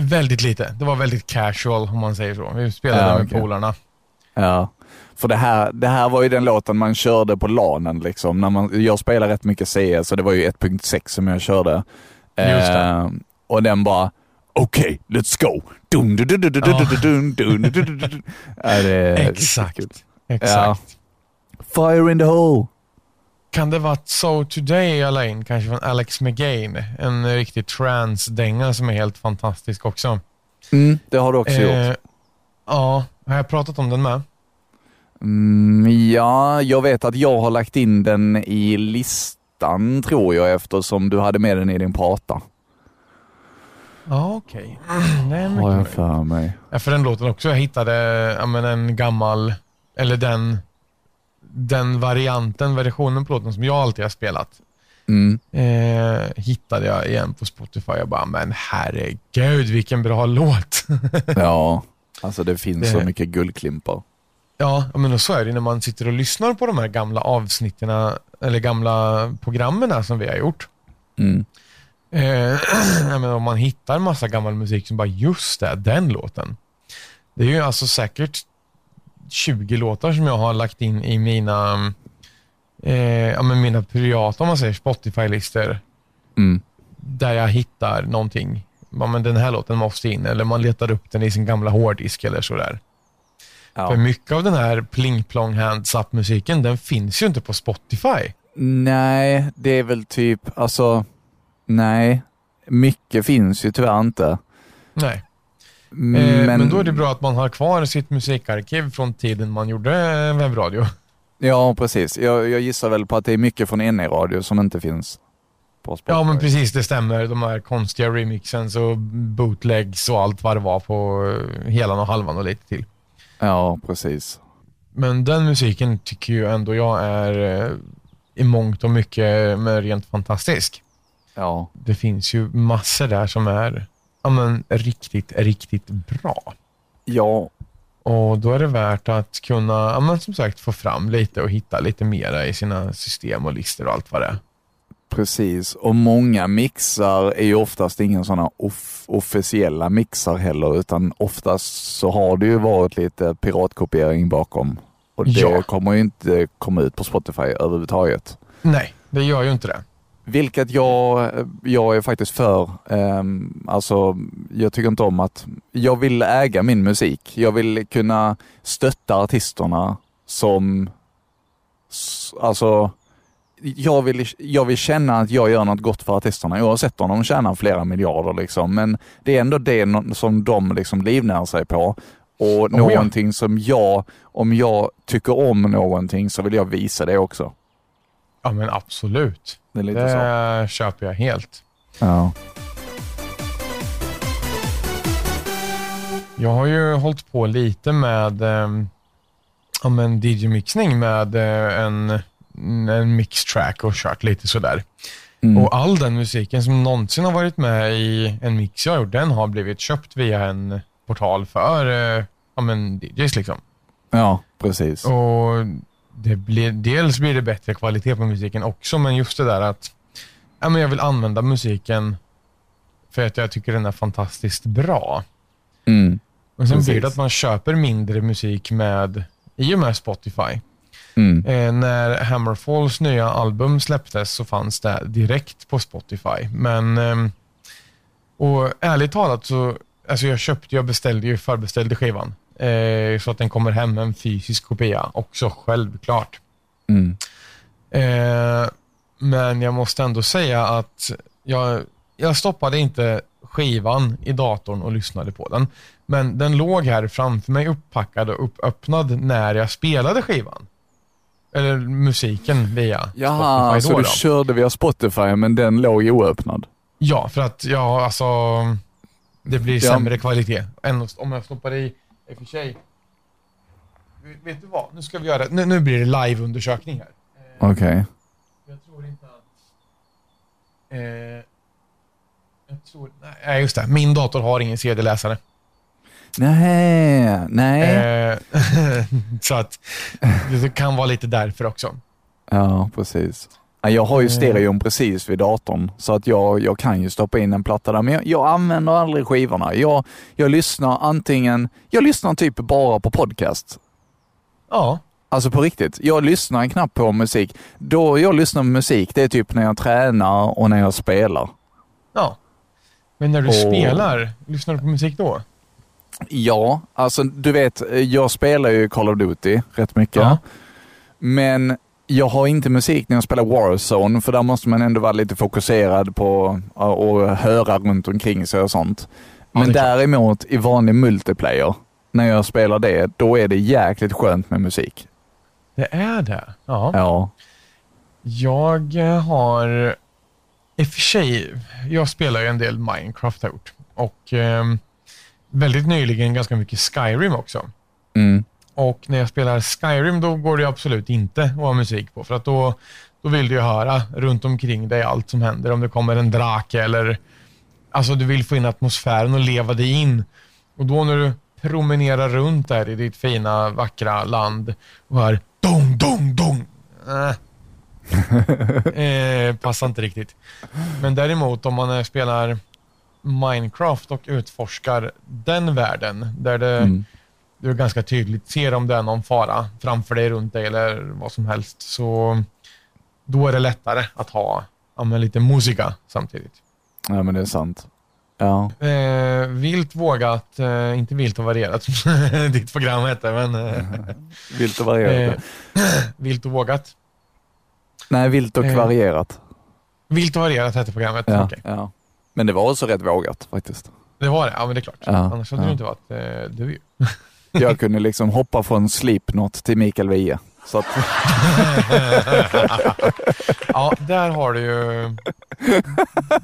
Väldigt lite. Det var väldigt casual, om man säger så. Vi spelade Ja, med okej. polarna. Ja. För det här, det här var ju den låten man körde på LANen liksom. När man, jag spelar rätt mycket CS och det var ju 1.6 som jag körde. Just det. Eh, och den bara, okej, let's go. Dun, dun, dun, dun, dun, Ja. dun, dun, dun, dun, dun, dun. Ja, det är riktigt Exakt. Fire in the hole. Kan det vara So Today jag la in, kanske från Alex McGain? En riktig trance-dänga som är helt fantastisk också. Mm, det har du också gjort. Eh, ja, har jag pratat om den med? Mm, ja, jag vet att jag har lagt in den i listan tror jag eftersom du hade med den i din prata. Ja, okej. Det är Har jag för mig. Ja, för den låten också. Jag hittade ja, men en gammal, eller den, den varianten, versionen på låten som jag alltid har spelat. Mm. Eh, hittade jag igen på Spotify. Jag bara, men herregud vilken bra låt. Ja, alltså det finns Det- så mycket guldklimpar. Ja, men så är det när man sitter och lyssnar på de här gamla avsnitten, eller gamla programmen som vi har gjort. Mm. Eh, menar, om man hittar massa gammal musik som bara, just det, den låten. Det är ju alltså säkert 20 låtar som jag har lagt in i mina, eh, ja, men mina privata, om man säger Spotify-listor, Mm. där jag hittar någonting. Ja, men den här låten måste in, eller man letar upp den i sin gamla hårddisk eller sådär. Ja. För mycket av den här pling plong hands up musiken, den finns ju inte på Spotify. Nej, det är väl typ, alltså, nej. Mycket finns ju tyvärr inte. Nej. Eh, Men, men... då är det bra att man har kvar sitt musikarkiv från tiden man gjorde webbradio. Ja, precis. Jag, jag gissar väl på att det är mycket från NE-radio som inte finns på Spotify. Ja, men precis, det stämmer. De här konstiga remixens och bootlegs och allt vad det var på eh, helan och halvan och lite till. Ja, precis. Men den musiken tycker ju ändå jag är eh, i mångt och mycket men rent fantastisk. Ja, Det finns ju massor där som är ja, men, riktigt, riktigt bra. ja, Och då är det värt att kunna, ja, men, som sagt, få fram lite och hitta lite mera i sina system och listor och allt vad det är. Precis. Och många mixar är ju oftast ingen sådana off- officiella mixar heller, utan oftast så har det ju varit lite piratkopiering bakom. Och det Ja. kommer ju inte komma ut på Spotify överhuvudtaget. Nej, det gör ju inte det. Vilket jag, jag är faktiskt för. Um, alltså, jag tycker inte om att... Jag vill äga min musik. Jag vill kunna stötta artisterna som... Alltså, jag vill, jag vill känna att jag gör något gott för artisterna oavsett om de tjänar flera miljarder. Liksom. Men det är ändå det som de liksom livnär sig på. Och ja. någonting som jag, om jag tycker om någonting så vill jag visa det också. Ja, men absolut. Det är lite så. Det köper jag helt. Ja. Jag har ju hållit på lite med um, ja, men DJ-mixning med eh, en, en mixtrack och kört lite sådär. Mm. Och all den musiken som någonsin har varit med i en mix jag har gjort, den har blivit köpt via en portal för eh, ja, men DJs. Liksom. Ja, precis. Och det blir, dels blir det bättre kvalitet på musiken också, men just det där att ja, men jag vill använda musiken för att jag tycker den är fantastiskt bra. Mm. Och sen Precis. blir det att man köper mindre musik med, i och med Spotify. Mm. Eh, när Hammerfalls nya album släpptes så fanns det direkt på Spotify. Men, ehm, och ärligt talat så, alltså jag köpte, jag beställde ju, förbeställde skivan. Eh, så att den kommer hem en fysisk kopia också, självklart. Mm. Eh, men jag måste ändå säga att jag, jag stoppade inte skivan i datorn och lyssnade på den. Men den låg här framför mig upppackad och uppöppnad när jag spelade skivan. Eller musiken via Jaha, Spotify så då. du då. körde via Spotify men den låg oöppnad? Ja, för att ja, alltså det blir Ja. sämre kvalitet än om jag stoppar i, i och för sig. Vet- du vad? Nu ska vi göra, nu, nu blir det live-undersökning här. Okej. Jag tror inte att... Eh, jag tror... Nej, just det. Min dator har ingen CD-läsare. Nej, nej. Eh, så att det kan vara lite därför också. Ja, precis. Ja, Jag har ju stereon precis vid datorn så att jag, jag kan ju stoppa in en platta där, men jag, jag använder aldrig skivorna. Jag, jag lyssnar antingen, jag lyssnar typ bara på podcast. Ja, Alltså på riktigt. Jag lyssnar knappt på musik. Då jag lyssnar på musik, det är typ när jag tränar och när jag spelar. ja. Men när du Och- spelar, lyssnar du på musik då? Ja, alltså du vet, jag spelar ju Call of Duty rätt mycket. Ja. Men jag har inte musik när jag spelar Warzone, för där måste man ändå vara lite fokuserad på att höra runt omkring sig och sånt. Ja, Men klart. däremot i vanlig multiplayer, när jag spelar det, då är det jäkligt skönt med musik. Det är det? Ja. Ja. Jag eh, har... I och för sig, jag spelar ju en del Minecraft har gjort. Och ehm, väldigt nyligen ganska mycket Skyrim också. Mm. Och när jag spelar Skyrim då går det absolut inte att ha musik på. För att då, då vill du ju höra runt omkring dig allt som händer. Om det kommer en drake eller... Alltså du vill få in atmosfären och leva dig in. Och då när du promenerar runt där i ditt fina, vackra land och hör dong, dong, dong. Äh. eh, passar inte riktigt. Men däremot om man eh, spelar Minecraft och utforskar den världen där det Mm. du ganska tydligt ser om det är någon fara framför dig, runt dig eller vad som helst. Så då är det lättare att ha ja, lite musika samtidigt. Ja, men det är sant. Ja. Eh, vilt vågat, eh, inte vilt och varierat som ditt program hette, men eh, Vilt och varierat. eh, vilt och vågat. Nej, vilt och eh, varierat. Vilt och varierat hette programmet. Ja, Okej. ja. Men det var också rätt vågat faktiskt. Det var det, ja men det är klart. Ja, Annars hade ja. det inte varit eh, du ju. Jag kunde liksom hoppa från Slipknot till Mikael Wiehe. Så att, Ja, där har du ju...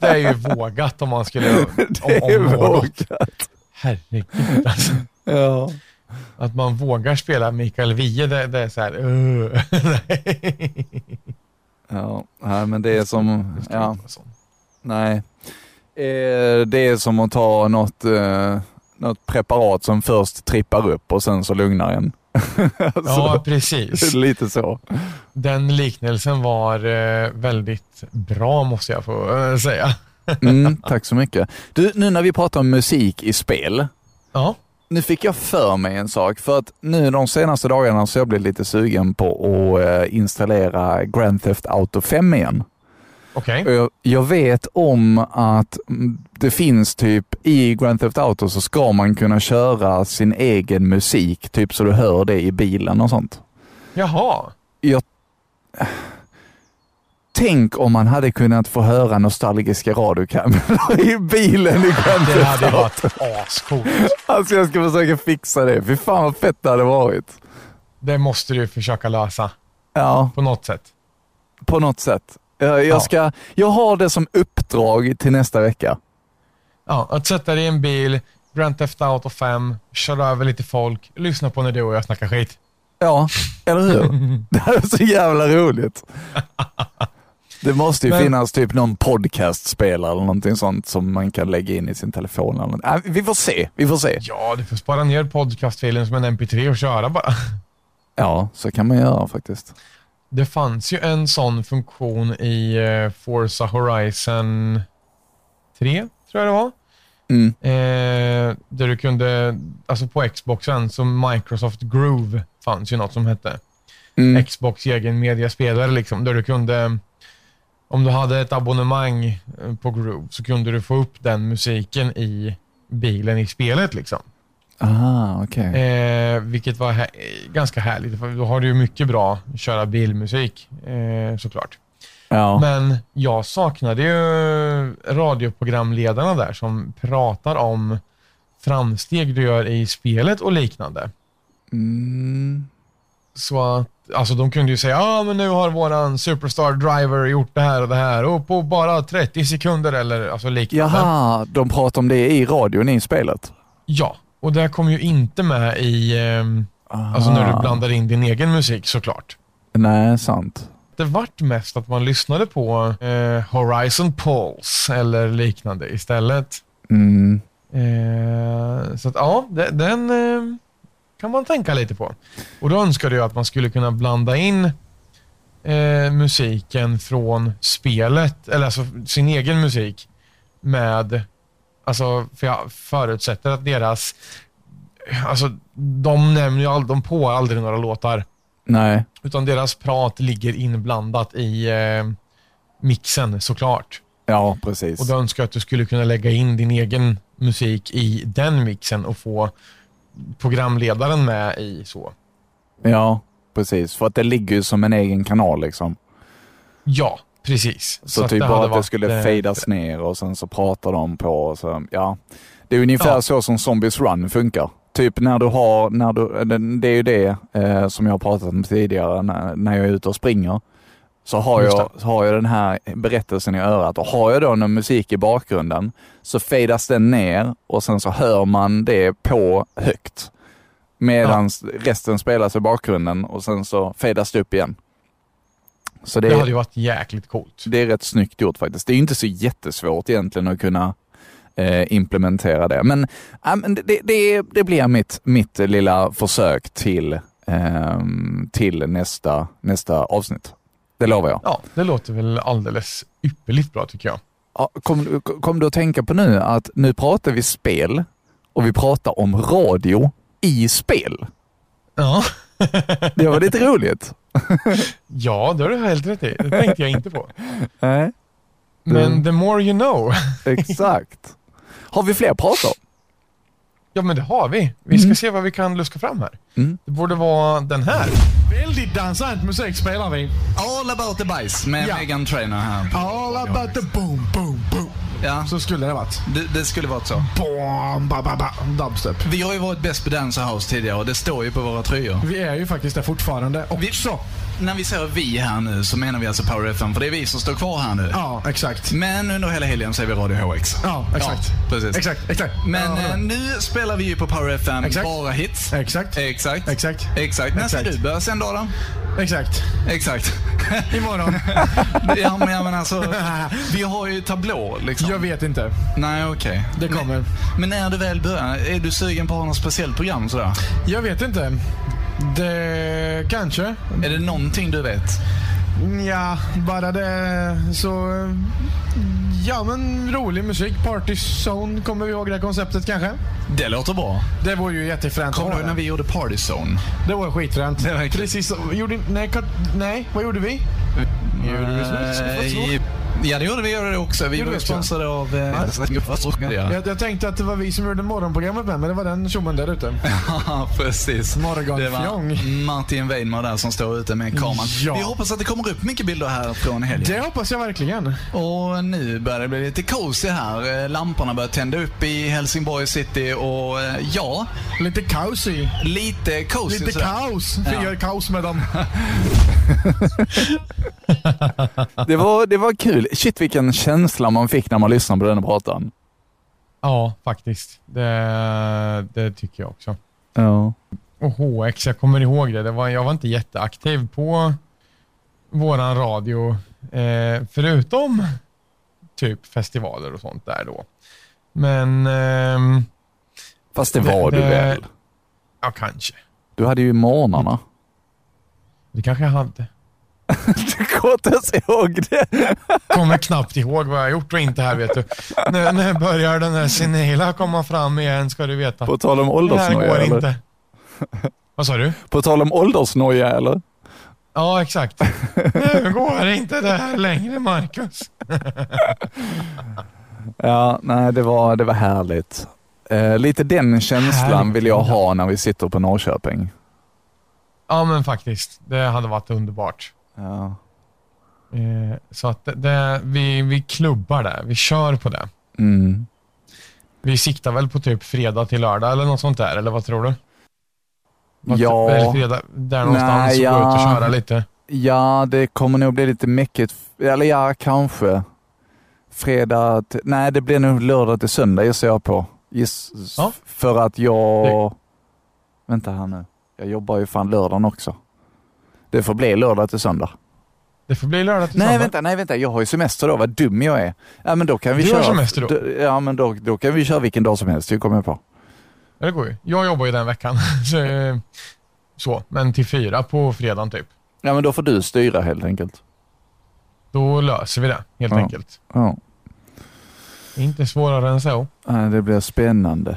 Det är ju vågat om man skulle... Om, det är om vågat. Herregud alltså. Ja. Att man vågar spela Mikael Wiehe, det, det är så här... Uh. Ja, nej, men det är som, ja, nej. Eh, Det är som att ta något, eh, något preparat som först trippar upp och sen så lugnar en. Ja, precis. Lite så. Den liknelsen var eh, väldigt bra måste jag få säga. Mm, tack så mycket. Du, nu när vi pratar om musik i spel. Ja, Nu fick jag för mig en sak, för att nu de senaste dagarna så har jag blivit lite sugen på att installera Grand Theft Auto 5 igen. Och Jag, jag vet om att det finns typ i Grand Theft Auto så ska man kunna köra sin egen musik, typ så du hör det i bilen och sånt. Jaha. Jag... Tänk om man hade kunnat få höra nostalgiska radiokameror i bilen i Grand Det Theft hade Auto. varit ascoolt. Alltså jag ska försöka fixa det. Fy fan vad fett det hade varit. Det måste du försöka lösa Ja, på något sätt. på något sätt. Jag, Ja. jag, ska, jag har det som uppdrag till nästa vecka. Ja, att sätta dig i en bil, Grand Theft Auto 5, köra över lite folk, lyssna på när du och jag snackar skit. Ja, eller hur? Det här är så jävla roligt. Det måste ju Men- finnas typ någon podcastspelare eller någonting sånt som man kan lägga in i sin telefon. Eller något. Äh, vi får se, vi får se. Ja, du får spara ner podcastfilen som en MP3 och köra bara. Ja, så kan man göra faktiskt. Det fanns ju en sån funktion i eh, Forza Horizon 3, tror jag det var. Mm. Eh, där du kunde, alltså på Xboxen, så Microsoft Groove fanns ju något som hette. Mm. Xbox egen mediaspelare liksom, där du kunde, om du hade ett abonnemang eh, på Groove så kunde du få upp den musiken i bilen i spelet liksom. Ah, okej. Eh, vilket var hä- eh, ganska härligt, för då har du ju mycket bra köra bilmusik eh, såklart. Ja. Men jag saknade ju radioprogramledarna där som pratar om framsteg du gör i spelet och liknande. Mm. Så att, alltså de kunde ju säga, ja ah, men nu har våran Superstar Driver gjort det här och det här och på bara 30 sekunder eller alltså liknande. Jaha, de pratar om det i radion i spelet? Ja, och det kom ju inte med i, ehm, alltså när du blandar in din egen musik såklart. Nej, sant. Det vart mest att man lyssnade på eh, Horizon Pulse eller liknande istället. Mm. Eh, så att ja, de- den eh, kan man tänka lite på. Och då önskade jag att man skulle kunna blanda in eh, musiken från spelet, eller alltså sin egen musik med, alltså för jag förutsätter att deras, alltså de nämner ju aldrig, de på aldrig några låtar, Nej. utan deras prat ligger inblandat i eh, mixen såklart. Ja, precis. Och då önskar jag att du skulle kunna lägga in din egen musik i den mixen och få programledaren med i så. Ja, precis. För att det ligger ju som en egen kanal liksom. Ja, precis. Så, att typ bara att det varit, skulle eh, fejdas ner och sen så pratar de på och så, ja. Det är ungefär Ja. så som Zombies Run funkar. Typ när du har, när du, det- det är ju det eh, som jag har pratat om tidigare när, när jag är ute och springer. Så har jag, så har jag den här berättelsen i örat och har jag då någon musik i bakgrunden så fejdas den ner och sen så hör man det på högt. Medan resten spelas i bakgrunden och sen så fejdas det upp igen. Så det, Det hade ju varit jäkligt coolt. det är rätt snyggt gjort faktiskt. Det är ju inte så jättesvårt egentligen att kunna eh, implementera det. Men, men det, det, det blir mitt, mitt lilla försök till, ehm, till nästa, nästa avsnitt. Det lovar jag. Ja, det låter väl alldeles ypperligt bra tycker jag. Ja, kom, kom du att tänka på nu att nu pratar vi spel och vi pratar om radio i spel. Ja, Det var lite roligt. ja det har du helt rätt i. Det tänkte jag inte på. Nej. Men Mm. the more you know. Exakt. Har vi fler om? Ja, men det har vi. Vi ska se vad vi kan luska fram här. Mm. Det borde vara den här. Väldigt dansant musik spelar vi. All about the bajs med Ja. Megan Trainor här. All about the boom, boom, boom. Ja, Så skulle det varit. det, det skulle varit så. Boom, ba, ba, ba. Dubstep. Vi har ju varit bäst på Dancer House tidigare och det står ju på våra tröjor. Vi är ju faktiskt där fortfarande Vi- också. När vi säger vi här nu så menar vi alltså Power FM, för det är vi som står kvar här nu. Ja, exakt. Men under hela helgen så är vi Radio HX. Ja, exakt. Ja, precis. Exakt, exakt. Men ja, eh, nu spelar vi ju på Power FM Exakt. bara hits. Exakt. Exakt. Exakt. Exakt. När ska du börja då? då? Exakt. Exakt. Imorgon. ja, men, ja, men alltså, vi har ju tablå liksom. Jag vet inte. Nej, okej. Det kommer. Men, men när du väl börjar, är du sugen på att ha något speciellt program sådär? Jag vet inte. Det kanske. Är det någonting du vet? Ja, bara det så... Ja, men rolig musik. Party Zone, kommer vi ihåg det konceptet kanske? Det låter bra. Det var ju jättefränt. Kommer du ihåg när vi gjorde Party Zone? Det var skitfränt. Det var Precis. Gjorde, nej, nej, vad gjorde vi? Gjorde vi så? Ja, det gjorde vi det också. Vi var också? sponsrade av... Eh, ja. Jag, jag tänkte att det var vi som gjorde morgonprogrammet med, men det var den tjommen där ute. Ja, precis. Morgonfjong. Martin Weinmar där som står ute med kameran. Ja. Vi hoppas att det kommer upp mycket bilder här från helgen. Det hoppas jag verkligen. Och nu börjar det bli lite cozy här. Eh, Lamporna börjar tända upp i Helsingborg city och eh, ja, Lite i. lite cozy. Lite sådär. kaos. Ja. gör kaos med dem. Det var, det var kul. Shit vilken känsla man fick när man lyssnade på den pratan. Ja, faktiskt. Det, det tycker jag också. Ja. Och HX, jag kommer ihåg det. det var, jag var inte jätteaktiv på våran radio, eh, förutom typ festivaler och sånt där då. Men, ehm, Fast det Det- var du det- väl? ja kanske. Du hade ju morgnarna. Det kanske jag hade. Du kommer inte ens ihåg det. Kommer knappt ihåg vad jag har gjort och inte här vet du. när, när börjar den här senila komma fram igen ska du veta. På tal om det här åldersnoja går eller? inte. Vad sa du? På tal om åldersnoja eller? Ja, exakt. Nu går inte det här längre, Marcus. Ja, nej det var, det var härligt. Eh, lite den känslan Härligt. vill jag ha när vi sitter på Norrköping. Ja, men faktiskt. Det hade varit underbart. Ja. Eh, så att det, det, vi, vi klubbar det. Vi kör på det. Mm. Vi siktar väl på typ fredag till lördag eller något sånt där, eller vad tror du? Ja. Fredag, där någonstans Nej, och gå ut och ja. köra lite. ja, det kommer nog bli lite mäckigt. Eller ja, kanske. Fredag, till, nej det blir nog lördag till söndag gissar jag på. Giss, Ja. För att jag... Vänta här nu. Jag jobbar ju fan lördagen också. Det får bli lördag till söndag. Det får bli lördag till Nej söndag. vänta, nej vänta, jag har ju semester då, vad dum jag är. Ja men då kan vi Du köra... har semester då? Ja men då, då kan vi köra vilken dag som helst, det kommer jag på. Ja, Det går ju. Jag jobbar ju den veckan. så, så, men till fyra på fredagen typ. Ja men då får du styra helt enkelt. Då löser vi det, helt Ja. enkelt. Ja, Inte svårare än så. Nej, det blir spännande.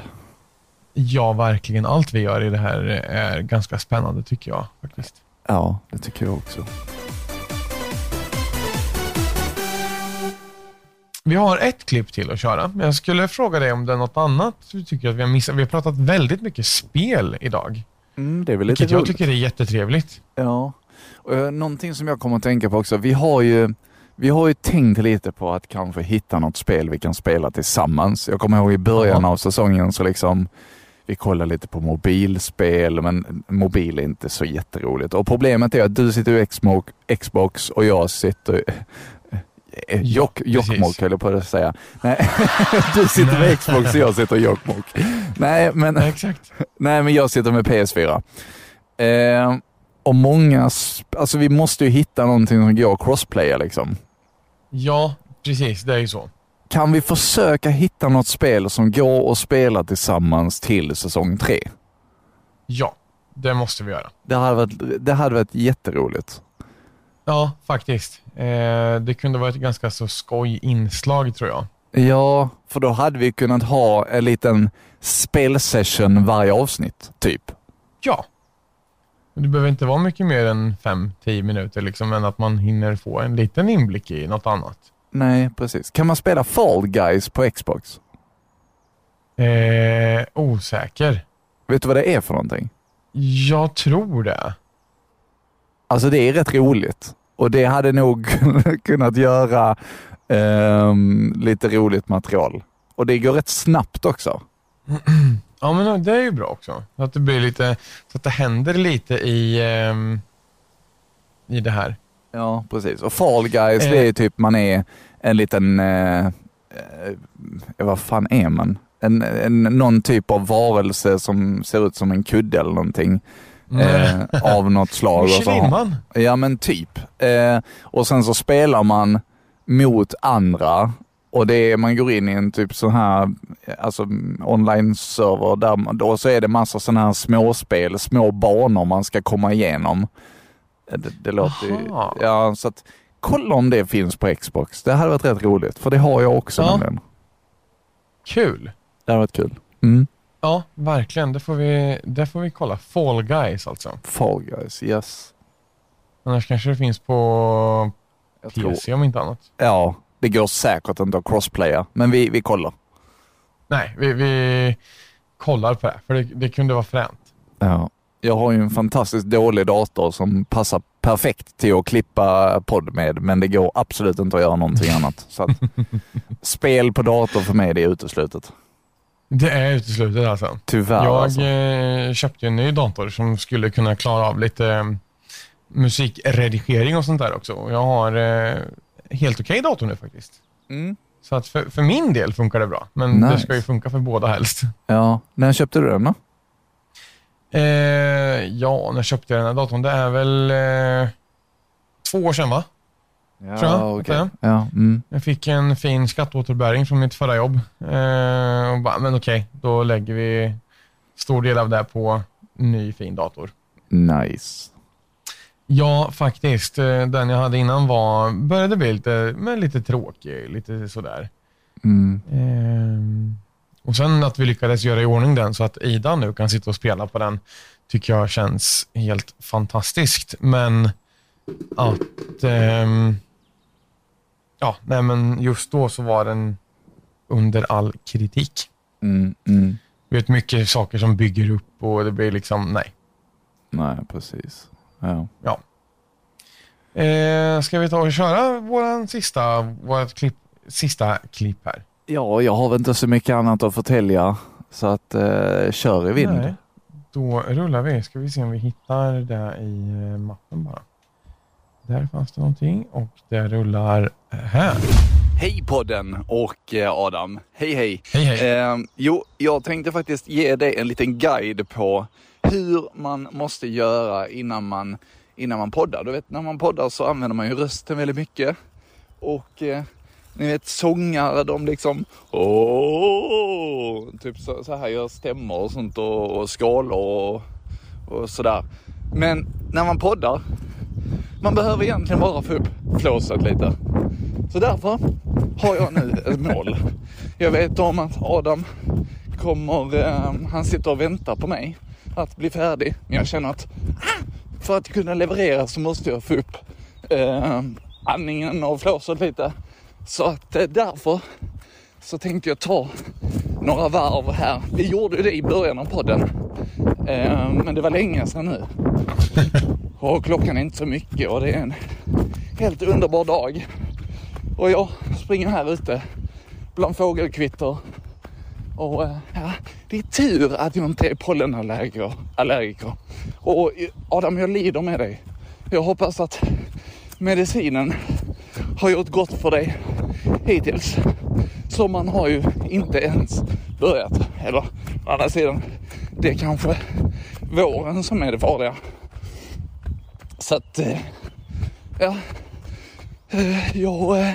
Ja, verkligen. Allt vi gör i det här är ganska spännande tycker jag faktiskt. Ja, det tycker jag också. Vi har ett klipp till att köra. Men jag skulle fråga dig om det är något annat du tycker att vi har missat. Vi har pratat väldigt mycket spel idag. Mm, det är väl lite Vilket jag roligt. tycker är jättetrevligt. Ja. Och, eh, någonting som jag kommer att tänka på också. Vi har ju vi har ju tänkt lite på att kanske hitta något spel vi kan spela tillsammans. Jag kommer ihåg i början av säsongen så liksom vi kollade lite på mobilspel, men mobil är inte så jätteroligt. Och problemet är att du sitter i Xbox och jag sitter eh, precis. Jokkmokk höll jag på att säga. Nej, du sitter med Xbox och jag sitter i Jokkmokk. Nej, men exakt. Nej, men jag sitter med PS4. Eh, och många, alltså vi måste ju hitta någonting som går att crossplaya liksom. Ja, precis. Det är ju så. Kan vi försöka hitta något spel som går att spela tillsammans till säsong tre? Ja, det måste vi göra. Det hade varit, det hade varit jätteroligt. Ja, faktiskt. Eh, det kunde vara ett ganska så skoj inslag tror jag. Ja, för då hade vi kunnat ha en liten spelsession varje avsnitt, typ. Ja. Det behöver inte vara mycket mer än 5-10 minuter liksom, men att man hinner få en liten inblick i något annat. Nej, precis. Kan man spela Fall Guys på Xbox? Eh, osäker. Vet du vad det är för någonting? Jag tror det. Alltså det är rätt roligt och det hade nog kunnat göra ehm, lite roligt material. Och det går rätt snabbt också. Ja, men det är ju bra också. Så att det blir lite, så att det händer lite i, ehm, i det här. Ja, precis. Och Fall Guys, Eh. det är ju typ man är en liten, eh, eh, vad fan är man? En, en, någon typ av varelse som ser ut som en kudde eller någonting. Eh, av något slag. Och Michelinman. Ja men typ. Eh, och sen så spelar man mot andra och det är, man går in i en typ sån här alltså, online-server där man, då så är det massa sådana här småspel, små banor man ska komma igenom. Eh, Det, det låter ju, ja så att kolla om det finns på Xbox. Det hade varit rätt roligt för det har jag också Ja. nämligen. Kul. Det hade varit kul. Mm. Ja, verkligen. Det får, vi, det får vi kolla. Fall Guys alltså. Fall Guys, yes. Annars kanske det finns på Jag tror, PC om inte annat. ja, det går säkert inte att crossplaya, men vi, vi kollar. Nej, vi, vi kollar på det. För det, det kunde vara fränt. Ja. Jag har ju en fantastiskt dålig dator som passar perfekt till att klippa podd med, men det går absolut inte att göra någonting annat. Så att, spel på dator för mig, det är uteslutet. Det är uteslutet alltså. Tyvärr Jag alltså. eh, köpte en ny dator som skulle kunna klara av lite eh, musikredigering och sånt där också. Och Jag har eh, helt okej dator nu faktiskt. Mm. Så att för, för min del funkar det bra, men det Nice. ska ju funka för båda helst. Ja. När köpte du den då? Eh, ja, när köpte jag den här datorn? Det är väl eh, två år sedan va? Ja, Tror jag, att Ja, mm. Jag fick en fin skatteåterbäring från mitt förra jobb. Eh, och bara, men okej, då lägger vi stor del av det på ny fin dator. Nice. Ja, faktiskt. Eh, Den jag hade innan var, började bli lite, men lite tråkig, lite sådär. Mm. Ehm, och sen att vi lyckades göra i ordning den så att Ida nu kan sitta och spela på den tycker jag känns helt fantastiskt. Men att, ehm, ja, nej men just då så var den under all kritik. Mm. Mm. Vet mycket saker som bygger upp och det blir liksom, nej. Nej, precis. Ja. Ja. Eh, ska vi ta och köra våran sista, vårat klipp, sista klipp här? ja, jag har väl inte så mycket annat att förtälja, så att eh, kör i vind. Nej. Då rullar vi. Ska vi se om vi hittar det i eh, mappen bara. Där fanns det någonting och det rullar här. Hej podden och eh, Adam. Hej hej. Hej hej. Eh, jo, jag tänkte faktiskt ge dig en liten guide på hur man måste göra innan man, innan man poddar. Du vet, när man poddar så använder man ju rösten väldigt mycket. Och eh, ni vet sångare, de liksom åh, typ så, så här gör stämmor och sånt och, och skalor och, och sådär. Men när man poddar, man behöver egentligen bara få upp flåset lite. Så därför har jag nu ett mål. Jag vet om att Adam kommer, eh, han sitter och väntar på mig att bli färdig. Men jag känner att ah, för att kunna leverera så måste jag få upp eh, andningen och flåset lite. Så att eh, därför så tänkte jag ta några varv här. Vi gjorde ju det i början av podden. Eh, men det var länge sedan nu. Och klockan är inte så mycket och det är en helt underbar dag. Och jag springer här ute bland fågelkvitter. Och eh, ja, det är tur att jag inte är pollenallergiker. Allergiker. Och Adam, jag lider med dig. Jag hoppas att medicinen har gjort gott för dig hittills. Sommaren har ju inte ens börjat. Eller å andra sidan, det är kanske våren som är det farliga. Så att, eh, ja. Eh, jag eh,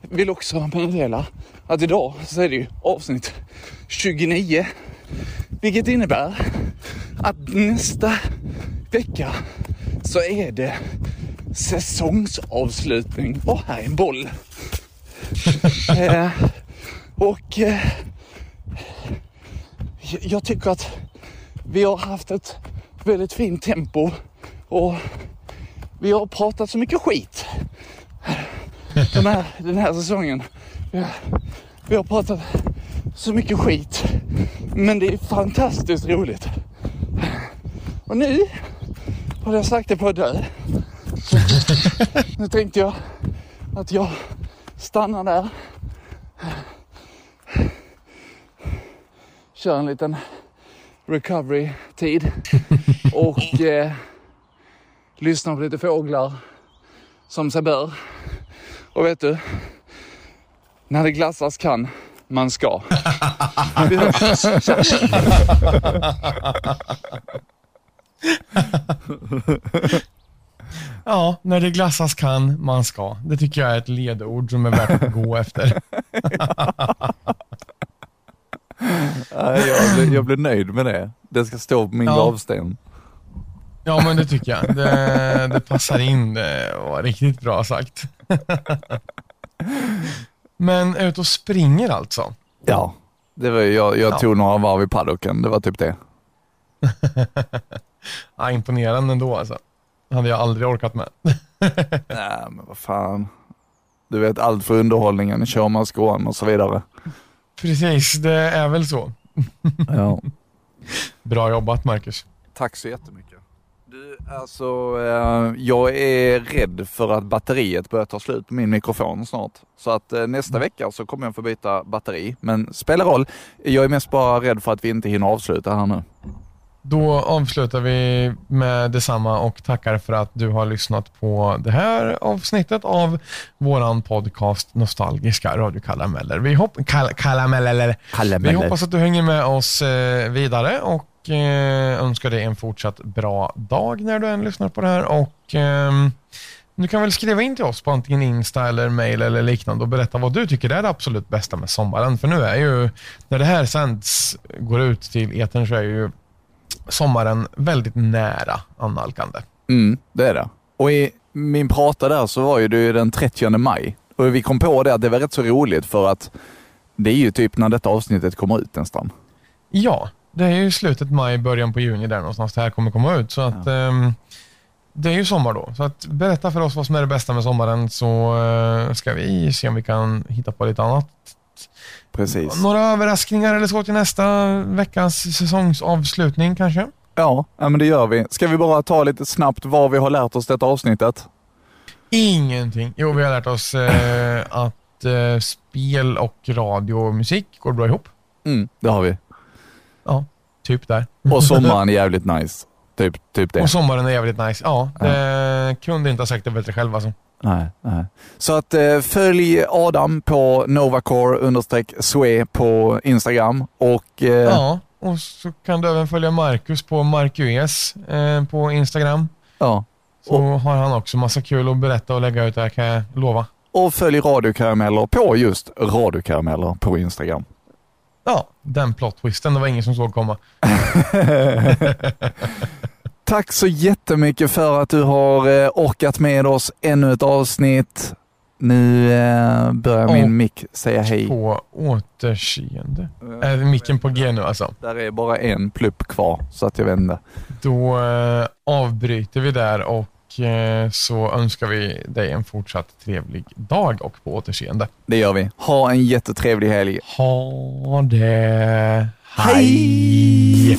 vill också meddela att idag så är det ju avsnitt 29. Vilket innebär att nästa vecka så är det säsongsavslutning. Och här är en boll. eh, och eh, jag tycker att vi har haft ett väldigt fint tempo och vi har pratat så mycket skit den här, den här säsongen. Vi har, vi har pratat så mycket skit. Men det är fantastiskt roligt. Och nu har jag sagt det på att dö. Så nu tänkte jag att jag stannar där. Kör en liten recovery-tid och eh, lyssnar på lite fåglar som sig bör. Och vet du, när det glassas kan, man ska. Ja, när det glassas kan, man ska. Det tycker jag är ett ledord som är värt att gå efter. Jag, blir, jag blir nöjd med det. Det ska stå på min Ja. gravsten. Ja, men det tycker jag. Det, det passar in. Det var riktigt bra sagt. Men ut och springer alltså? Ja, det var, jag, jag Ja. tog några varv i paddocken. Det var typ det. Ja, imponerande ändå alltså. hade jag aldrig orkat med. Nej, men vad fan. Du vet, allt för underhållningen, kör man skån och så vidare. Precis, det är väl så. Ja. Bra jobbat Marcus. Tack så jättemycket. Du, alltså, eh, jag är rädd för att batteriet börjar ta slut på min mikrofon snart. Så att eh, nästa vecka så kommer jag få byta batteri. Men spelar roll. Jag är mest bara rädd för att vi inte hinner avsluta här nu. Då avslutar vi med detsamma och tackar för att du har lyssnat på det här avsnittet av våran podcast Nostalgiska radiokarameller. Vi, hopp- kal-. Vi hoppas att du hänger med oss eh, vidare och eh, önskar dig en fortsatt bra dag när du än lyssnar på det här. Och ehm, Du kan väl skriva in till oss på antingen Insta eller mail eller liknande och berätta vad du tycker är det absolut bästa med sommaren. För nu är ju, när det här sänds, går ut till etern så är ju sommaren väldigt nära annalkande. Mm, det är det. Och i min prata där så var ju det den 30 maj. Och vi kom på det att det var rätt så roligt för att det är ju typ när detta avsnittet kommer ut nästan. Ja, det är ju slutet maj, början på juni där någonstans det här kommer komma ut. Så att ehm, det är ju sommar då. Så att berätta för oss vad som är det bästa med sommaren så eh, ska vi se om vi kan hitta på lite annat. Precis. Några överraskningar eller så till nästa veckas säsongsavslutning kanske? Ja, ja, men det gör vi. Ska vi bara ta lite snabbt vad vi har lärt oss detta avsnittet? Ingenting. Jo, vi har lärt oss eh, att eh, spel och radio och musik går bra ihop. Mm, det har vi. Ja, typ där. Och sommaren är jävligt nice. Typ, typ det. Och sommaren är jävligt nice. Ja, det kunde inte ha sagt det bättre själv alltså. Nej, nej. Så att eh, följ Adam på Novacore understreck Swe på Instagram och eh, Ja, och så kan du även följa Marcus på Marcus eh, på Instagram. ja. Så har han också massa kul att berätta och lägga ut där kan jag lova. Och följ Radiokarameller på just Radiokarameller på Instagram. Ja, den plot twisten, det var ingen som såg komma. Tack så jättemycket för att du har eh, orkat med oss ännu ett avsnitt. Nu eh, börjar min Och mick säga hej. På återseende. Är micken på G nu alltså? Där är bara en plupp kvar, så att jag inte. Då eh, avbryter vi där och så önskar vi dig en fortsatt trevlig dag och på återseende. Det gör vi. Ha en jättetrevlig helg. Ha det. Hej!